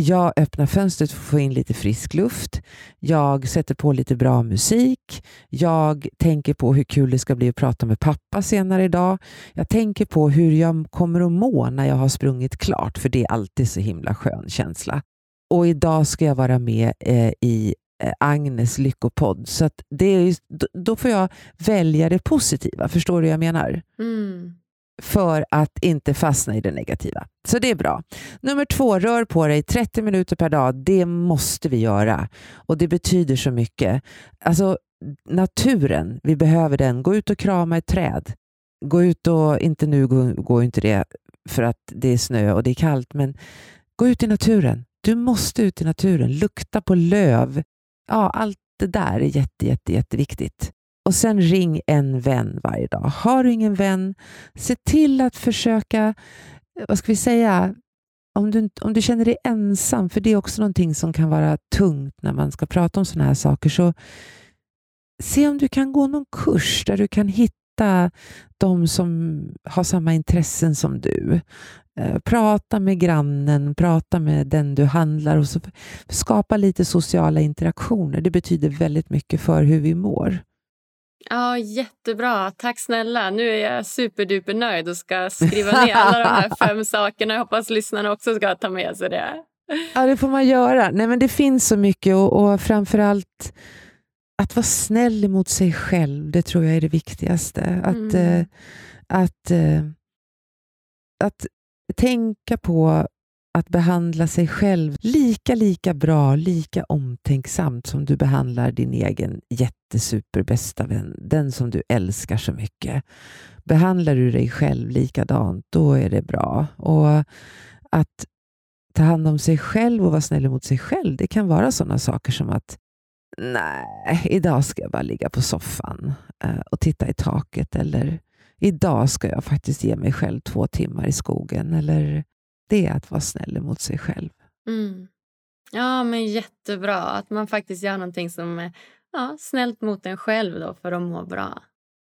[SPEAKER 2] jag öppnar fönstret för att få in lite frisk luft. Jag sätter på lite bra musik. Jag tänker på hur kul det ska bli att prata med pappa senare idag. Jag tänker på hur jag kommer att må när jag har sprungit klart, för det är alltid så himla skön känsla. Och idag ska jag vara med eh, i eh, Agnes lyckopodd. Så att det är, då får jag välja det positiva. Förstår du vad jag menar?
[SPEAKER 1] Mm.
[SPEAKER 2] För att inte fastna i det negativa. Så det är bra. Nummer två, rör på dig 30 minuter per dag. Det måste vi göra. Och det betyder så mycket. Alltså naturen, vi behöver den. Gå ut och krama ett träd. Gå ut och, inte nu går inte det för att det är snö och det är kallt, men gå ut i naturen. Du måste ut i naturen. Lukta på löv, ja, allt det där är jätte, jätte, jätteviktigt. Och sen ring en vän varje dag. Har du ingen vän, se till att försöka, vad ska vi säga, om du, om du känner dig ensam, för det är också någonting som kan vara tungt när man ska prata om sådana här saker, så se om du kan gå någon kurs där du kan hitta de som har samma intressen som du. Eh, prata med grannen, prata med den du handlar och så skapa lite sociala interaktioner. Det betyder väldigt mycket för hur vi mår.
[SPEAKER 1] Ja, jättebra. Tack snälla. Nu är jag superduper nöjd och ska skriva ner alla de här fem sakerna. Jag hoppas lyssnarna också ska ta med sig det.
[SPEAKER 2] Ja, det får man göra. Nej, men det finns så mycket och, och framförallt att vara snäll mot sig själv, det tror jag är det viktigaste. Att, mm. eh, att, eh, att tänka på att behandla sig själv lika, lika bra, lika omtänksamt som du behandlar din egen jättesuperbästa vän, den som du älskar så mycket. Behandlar du dig själv likadant, då är det bra. Och att ta hand om sig själv och vara snäll mot sig själv, det kan vara sådana saker som att nej, idag ska jag bara ligga på soffan eh, och titta i taket eller idag ska jag faktiskt ge mig själv två timmar i skogen. Eller det är att vara snäll mot sig själv.
[SPEAKER 1] Mm. Ja, men jättebra. Att man faktiskt gör någonting som är ja, snällt mot en själv då för att må bra.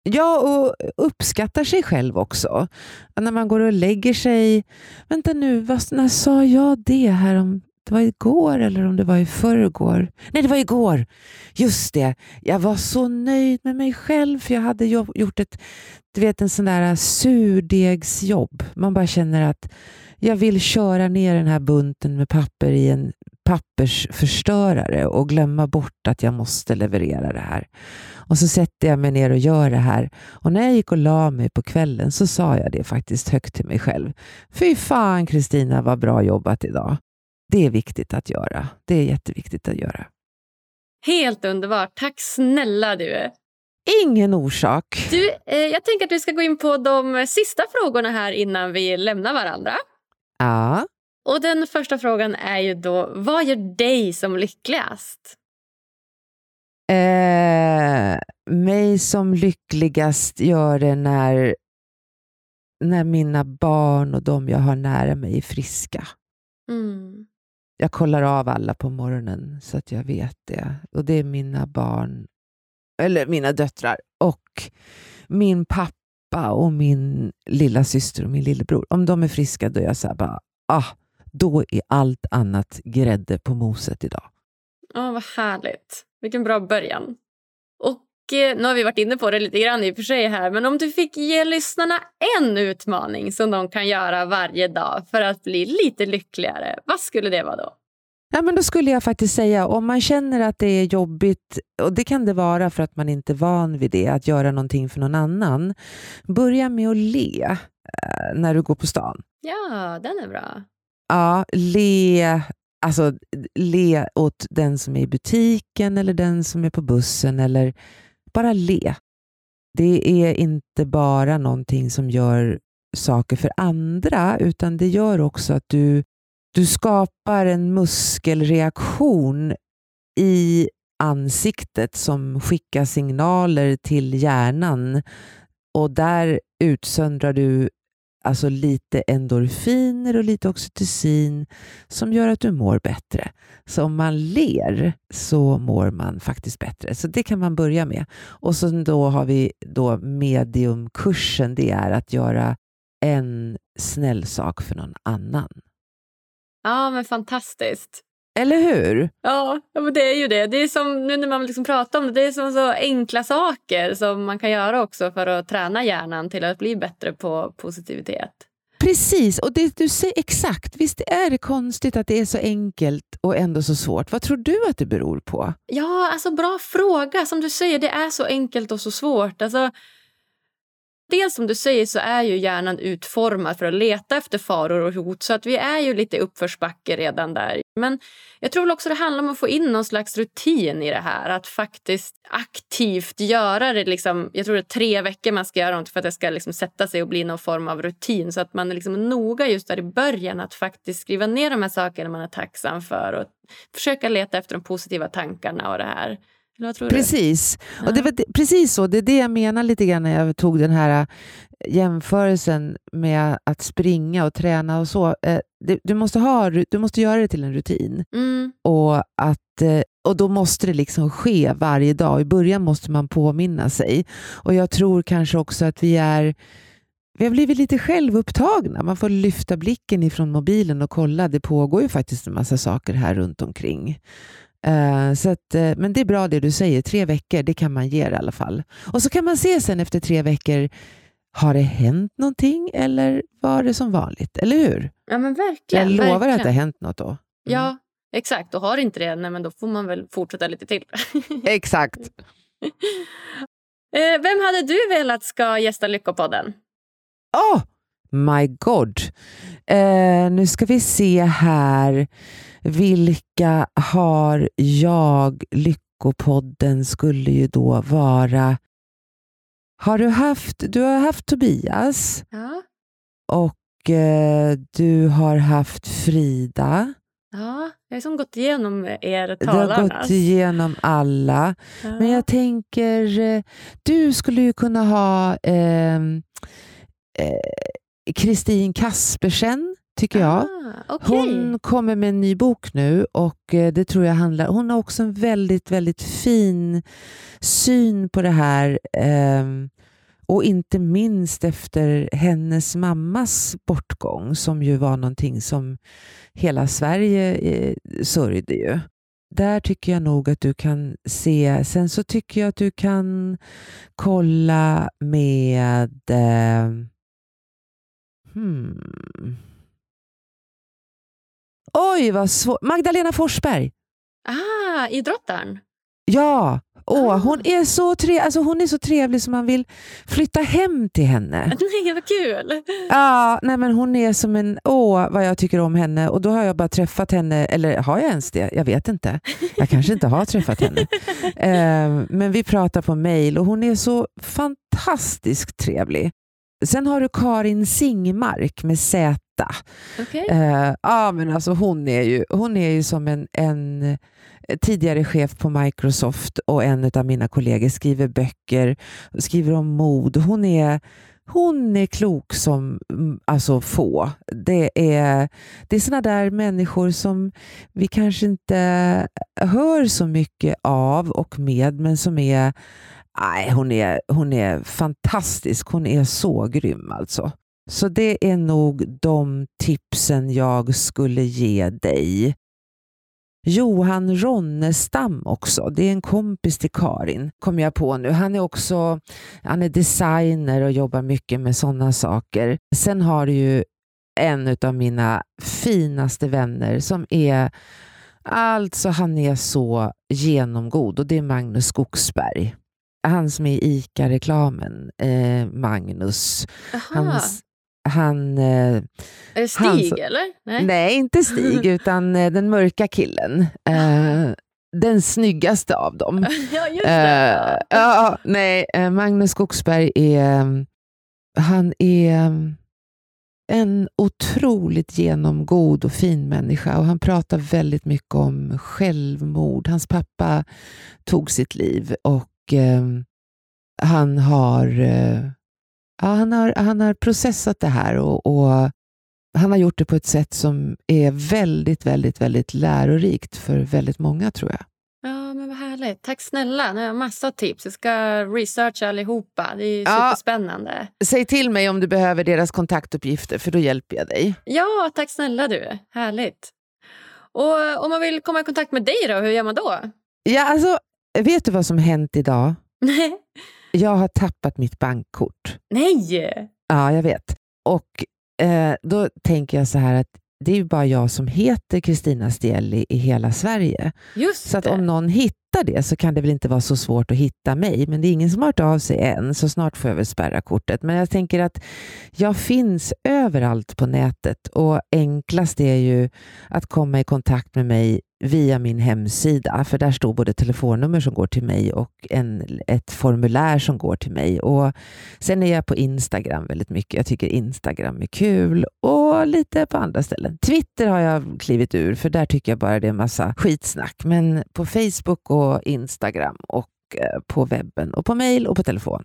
[SPEAKER 2] Ja, och uppskattar sig själv också. När man går och lägger sig. Vänta nu, vad, när sa jag det här om det var igår eller om det var i förrgår. Nej, det var igår. Just det. Jag var så nöjd med mig själv för jag hade gjort ett, du vet, en sån där äh, surdegsjobb. Man bara känner att jag vill köra ner den här bunten med papper i en pappersförstörare och glömma bort att jag måste leverera det här. Och så sätter jag mig ner och gör det här. Och när jag gick och la mig på kvällen så sa jag det faktiskt högt till mig själv. Fy fan Kristina vad bra jobbat idag. Det är viktigt att göra. Det är jätteviktigt att göra.
[SPEAKER 1] Helt underbart. Tack snälla du.
[SPEAKER 2] Ingen orsak.
[SPEAKER 1] Du, eh, jag tänker att vi ska gå in på de sista frågorna här innan vi lämnar varandra.
[SPEAKER 2] Ja.
[SPEAKER 1] Och Den första frågan är ju då, vad gör dig som lyckligast?
[SPEAKER 2] Eh, mig som lyckligast gör det när, när mina barn och de jag har nära mig är friska.
[SPEAKER 1] Mm.
[SPEAKER 2] Jag kollar av alla på morgonen så att jag vet det. Och det är mina barn, eller mina döttrar och min pappa och min lilla syster och min lillebror. Om de är friska då är jag så här bara, ah, då är allt annat grädde på moset idag.
[SPEAKER 1] Ja, oh, vad härligt. Vilken bra början. Och eh, nu har vi varit inne på det lite grann i och för sig här, men om du fick ge lyssnarna en utmaning som de kan göra varje dag för att bli lite lyckligare, vad skulle det vara då?
[SPEAKER 2] Ja, men då skulle jag faktiskt säga, om man känner att det är jobbigt, och det kan det vara för att man inte är van vid det, att göra någonting för någon annan. Börja med att le eh, när du går på stan.
[SPEAKER 1] Ja, den är bra.
[SPEAKER 2] Ja, le, alltså, le åt den som är i butiken eller den som är på bussen. eller Bara le. Det är inte bara någonting som gör saker för andra, utan det gör också att du du skapar en muskelreaktion i ansiktet som skickar signaler till hjärnan och där utsöndrar du alltså lite endorfiner och lite oxytocin som gör att du mår bättre. Så om man ler så mår man faktiskt bättre. Så det kan man börja med. Och så då har vi då mediumkursen. Det är att göra en snäll sak för någon annan.
[SPEAKER 1] Ja, men fantastiskt.
[SPEAKER 2] Eller hur?
[SPEAKER 1] Ja, men det är ju det. Det är som nu när man liksom pratar om det, det är som så enkla saker som man kan göra också för att träna hjärnan till att bli bättre på positivitet.
[SPEAKER 2] Precis, och det du säger exakt. Visst är det konstigt att det är så enkelt och ändå så svårt. Vad tror du att det beror på?
[SPEAKER 1] Ja, alltså bra fråga. Som du säger, det är så enkelt och så svårt. Alltså, Dels som du säger så är ju hjärnan utformad för att leta efter faror och hot så att vi är ju lite uppförsbacke redan där. Men jag tror också det handlar om att få in någon slags rutin i det här. Att faktiskt aktivt göra det. Liksom, jag tror det är tre veckor man ska göra något för att det ska liksom sätta sig och bli någon form av rutin. Så att man är liksom noga just där i början att faktiskt skriva ner de här sakerna man är tacksam för och försöka leta efter de positiva tankarna och det här
[SPEAKER 2] precis. Ja. Och det var precis så. Det är det jag menar lite grann när jag tog den här äh, jämförelsen med att springa och träna och så. Eh, du, måste ha, du måste göra det till en rutin.
[SPEAKER 1] Mm.
[SPEAKER 2] Och, att, eh, och då måste det liksom ske varje dag. I början måste man påminna sig. Och jag tror kanske också att vi är vi har blivit lite självupptagna. Man får lyfta blicken ifrån mobilen och kolla. Det pågår ju faktiskt en massa saker här runt omkring. Uh, så att, uh, men det är bra det du säger, tre veckor det kan man ge i alla fall. Och så kan man se sen efter tre veckor, har det hänt någonting eller var det som vanligt? Eller hur?
[SPEAKER 1] Ja men verkligen.
[SPEAKER 2] Jag lovar
[SPEAKER 1] verkligen.
[SPEAKER 2] att det har hänt något då.
[SPEAKER 1] Ja, exakt. Och har inte det, nej, men då får man väl fortsätta lite till.
[SPEAKER 2] exakt.
[SPEAKER 1] Eh, vem hade du velat ska gästa Lyckopodden?
[SPEAKER 2] Oh, my god. Eh, nu ska vi se här. Vilka har jag? Lyckopodden skulle ju då vara... Har du haft, du har haft Tobias.
[SPEAKER 1] Ja.
[SPEAKER 2] Och eh, du har haft Frida.
[SPEAKER 1] Ja, jag har som gått igenom er talarnas.
[SPEAKER 2] Du har gått igenom alla. Ja. Men jag tänker, eh, du skulle ju kunna ha ehm, eh, Kristin eh, Kaspersen tycker jag.
[SPEAKER 1] Ah, okay.
[SPEAKER 2] Hon kommer med en ny bok nu och eh, det tror jag handlar... Hon har också en väldigt, väldigt fin syn på det här. Eh, och inte minst efter hennes mammas bortgång som ju var någonting som hela Sverige eh, sörjde ju. Där tycker jag nog att du kan se. Sen så tycker jag att du kan kolla med... Eh, hmm. Oj, vad svårt. Magdalena Forsberg.
[SPEAKER 1] Ah, idrottaren?
[SPEAKER 2] Ja, Åh, hon, är så tre, alltså hon är så trevlig som man vill flytta hem till henne.
[SPEAKER 1] Nej, vad kul!
[SPEAKER 2] Ja, nej men hon är som en... Åh, vad jag tycker om henne. Och då har jag bara träffat henne, eller har jag ens det? Jag vet inte. Jag kanske inte har träffat henne. Eh, men vi pratar på mail och hon är så fantastiskt trevlig. Sen har du Karin Singmark med Z.
[SPEAKER 1] Okay.
[SPEAKER 2] Eh, ja, men alltså hon, är ju, hon är ju som en, en tidigare chef på Microsoft och en av mina kollegor skriver böcker, skriver om mod. Hon är, hon är klok som mm, alltså få. Det är, det är såna där människor som vi kanske inte hör så mycket av och med, men som är Nej, hon är, hon är fantastisk. Hon är så grym alltså. Så det är nog de tipsen jag skulle ge dig. Johan Ronnestam också. Det är en kompis till Karin, kom jag på nu. Han är också han är designer och jobbar mycket med sådana saker. Sen har du ju en av mina finaste vänner som är Alltså han är så genomgod och det är Magnus Skogsberg. Han som är i ICA-reklamen, eh, Magnus. Hans, han... Eh,
[SPEAKER 1] är det Stig han, eller?
[SPEAKER 2] Nej. nej, inte Stig, utan eh, den mörka killen. Eh, den snyggaste av dem.
[SPEAKER 1] ja, just det.
[SPEAKER 2] Eh, ja, nej, eh, Magnus Skogsberg är... Han är en otroligt genomgod och fin människa och han pratar väldigt mycket om självmord. Hans pappa tog sitt liv och eh, han har eh, ja, han, har, han har processat det här och, och, han har gjort det på ett sätt som är väldigt, väldigt, väldigt lärorikt för väldigt många tror jag.
[SPEAKER 1] Ja, men vad härligt. Tack snälla. Nu har jag massa tips. Jag ska researcha allihopa. Det är superspännande.
[SPEAKER 2] Ja, säg till mig om du behöver deras kontaktuppgifter för då hjälper jag dig.
[SPEAKER 1] Ja, tack snälla du. Härligt. Och om man vill komma i kontakt med dig då, hur gör man då?
[SPEAKER 2] Ja, alltså, vet du vad som hänt idag?
[SPEAKER 1] Nej.
[SPEAKER 2] Jag har tappat mitt bankkort.
[SPEAKER 1] Nej!
[SPEAKER 2] Ja, jag vet. Och eh, då tänker jag så här att det är ju bara jag som heter Kristina Stielli i hela Sverige.
[SPEAKER 1] Just
[SPEAKER 2] så att om någon hittar det så kan det väl inte vara så svårt att hitta mig. Men det är ingen som har hört av sig än, så snart får jag väl spärra kortet. Men jag tänker att jag finns överallt på nätet och enklast är ju att komma i kontakt med mig via min hemsida, för där står både telefonnummer som går till mig och en, ett formulär som går till mig. Och Sen är jag på Instagram väldigt mycket. Jag tycker Instagram är kul och lite på andra ställen. Twitter har jag klivit ur, för där tycker jag bara det är massa skitsnack. Men på Facebook och Instagram och eh, på webben och på mail och på telefon.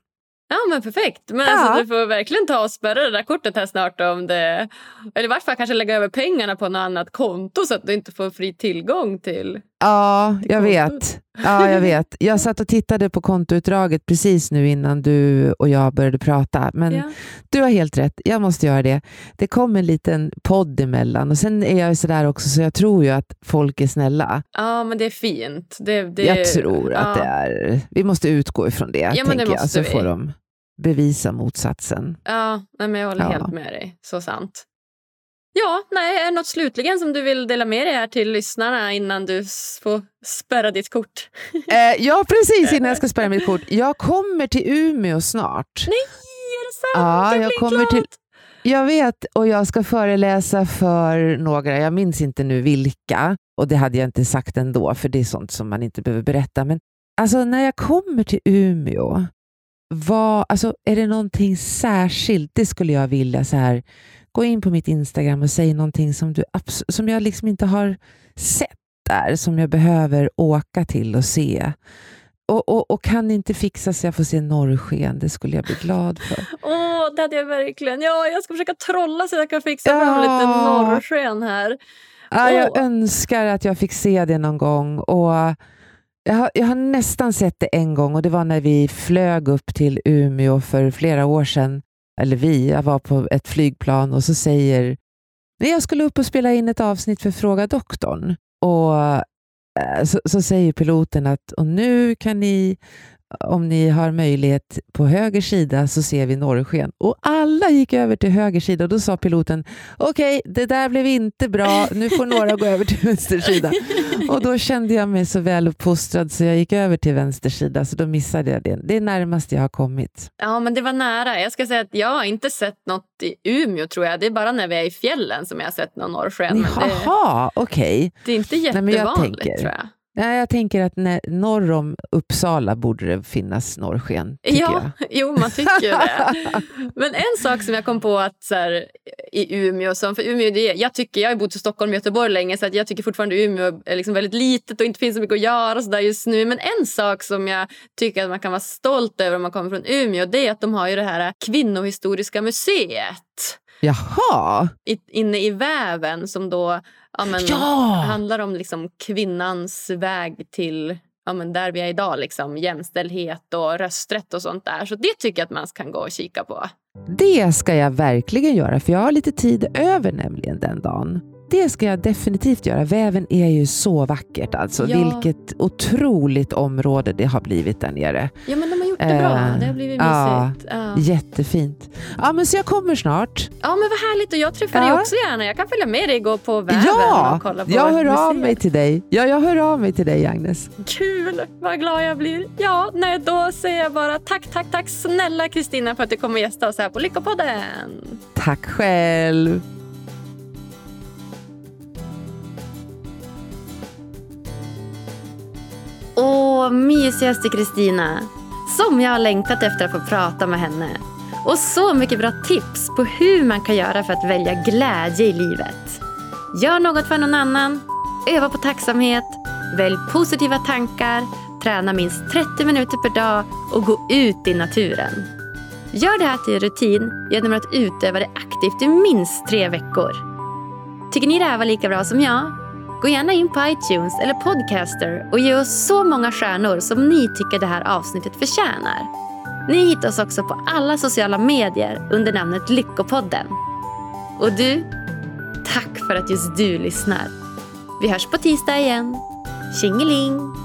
[SPEAKER 1] Ja men perfekt. Men alltså, ja. alltså, du får verkligen ta och spärra det där kortet här snart. Om det, eller i vart fall kanske lägga över pengarna på något annat konto så att du inte får fri tillgång till
[SPEAKER 2] Ja, jag vet. Ja, jag vet. Jag satt och tittade på kontoutdraget precis nu innan du och jag började prata. Men ja. du har helt rätt, jag måste göra det. Det kom en liten podd emellan och sen är jag sådär också så jag tror ju att folk är snälla.
[SPEAKER 1] Ja, men det är fint. Det, det,
[SPEAKER 2] jag tror ja. att det är... Vi måste utgå ifrån det, ja, tänker det jag. Så vi. får de bevisa motsatsen.
[SPEAKER 1] Ja, men jag håller ja. helt med dig. Så sant. Ja, nej, är det något slutligen som du vill dela med dig här till lyssnarna innan du får spärra ditt kort?
[SPEAKER 2] Eh, ja, precis innan jag ska spärra mitt kort. Jag kommer till Umeå snart.
[SPEAKER 1] Nej, är det sant?
[SPEAKER 2] Ja, jag kommer till, jag vet, och jag ska föreläsa för några, jag minns inte nu vilka, och det hade jag inte sagt ändå, för det är sånt som man inte behöver berätta. Men alltså, när jag kommer till Umeå, vad, alltså, är det någonting särskilt? Det skulle jag vilja så här, gå in på mitt Instagram och säga någonting som, du, som jag liksom inte har sett där, som jag behöver åka till och se. Och, och, och, kan inte fixa så jag får se norrsken, det skulle jag bli glad för.
[SPEAKER 1] Åh, det hade jag verkligen. Ja, jag ska försöka trolla så jag kan fixa ja. fram lite norrsken här.
[SPEAKER 2] Ja, jag önskar att jag fick se det någon gång. Och jag har, jag har nästan sett det en gång och det var när vi flög upp till Umeå för flera år sedan. Eller vi, jag var på ett flygplan och så säger Nej, jag skulle upp och spela in ett avsnitt för Fråga doktorn. Och eh, så, så, säger piloten att och nu kan ni om ni har möjlighet på höger sida så ser vi norrsken. Och alla gick över till höger sida och då sa piloten okej, okay, det där blev inte bra, nu får några gå över till vänster sida. Och då kände jag mig så väl uppfostrad så jag gick över till vänster sida så då missade jag det. Det är närmast jag har kommit.
[SPEAKER 1] Ja, men det var nära. Jag ska säga att jag har inte sett något i Umeå tror jag. Det är bara när vi är i fjällen som jag har sett någon norrsken.
[SPEAKER 2] Jaha, okej.
[SPEAKER 1] Okay. Det är inte jättevanligt tror jag.
[SPEAKER 2] Nej, jag tänker att när, norr om Uppsala borde det finnas norrsken.
[SPEAKER 1] Ja, jag. jo man tycker det. Men en sak som jag kom på att så här, i Umeå, som, för Umeå det, jag, tycker, jag har bott i Stockholm och Göteborg länge så att jag tycker fortfarande Umeå är liksom väldigt litet och inte finns så mycket att göra så där just nu. Men en sak som jag tycker att man kan vara stolt över om man kommer från Umeå det är att de har ju det här kvinnohistoriska museet.
[SPEAKER 2] Jaha!
[SPEAKER 1] I, inne i väven som då ja, men,
[SPEAKER 2] ja!
[SPEAKER 1] handlar om liksom kvinnans väg till ja, men där vi är idag. Liksom, jämställdhet och rösträtt och sånt där. Så det tycker jag att man kan gå och kika på.
[SPEAKER 2] Det ska jag verkligen göra, för jag har lite tid över nämligen den dagen. Det ska jag definitivt göra. Väven är ju så vackert. Alltså. Ja. Vilket otroligt område det har blivit där nere.
[SPEAKER 1] Ja, men de har gjort det bra. Eh, det har blivit mysigt.
[SPEAKER 2] Ja, ja. Jättefint. Ja, men så jag kommer snart.
[SPEAKER 1] Ja, men vad härligt. Och jag träffar ja. dig också gärna. Jag kan följa med dig och gå på Väven
[SPEAKER 2] ja,
[SPEAKER 1] och kolla på
[SPEAKER 2] jag hör museet. av mig till dig. Ja, jag hör av mig till dig, Agnes.
[SPEAKER 1] Kul! Vad glad jag blir. Ja, nej, då säger jag bara tack, tack, tack snälla Kristina för att du kommer gästa oss här på Lyckopodden.
[SPEAKER 2] Tack själv.
[SPEAKER 3] Åh, mysigaste Kristina. Som jag har längtat efter att få prata med henne. Och så mycket bra tips på hur man kan göra för att välja glädje i livet. Gör något för någon annan, öva på tacksamhet, välj positiva tankar, träna minst 30 minuter per dag och gå ut i naturen. Gör det här till en rutin genom att utöva det aktivt i minst tre veckor. Tycker ni det här var lika bra som jag? Gå gärna in på iTunes eller Podcaster och ge oss så många stjärnor som ni tycker det här avsnittet förtjänar. Ni hittar oss också på alla sociala medier under namnet Lyckopodden. Och du, tack för att just du lyssnar. Vi hörs på tisdag igen. Tjingeling!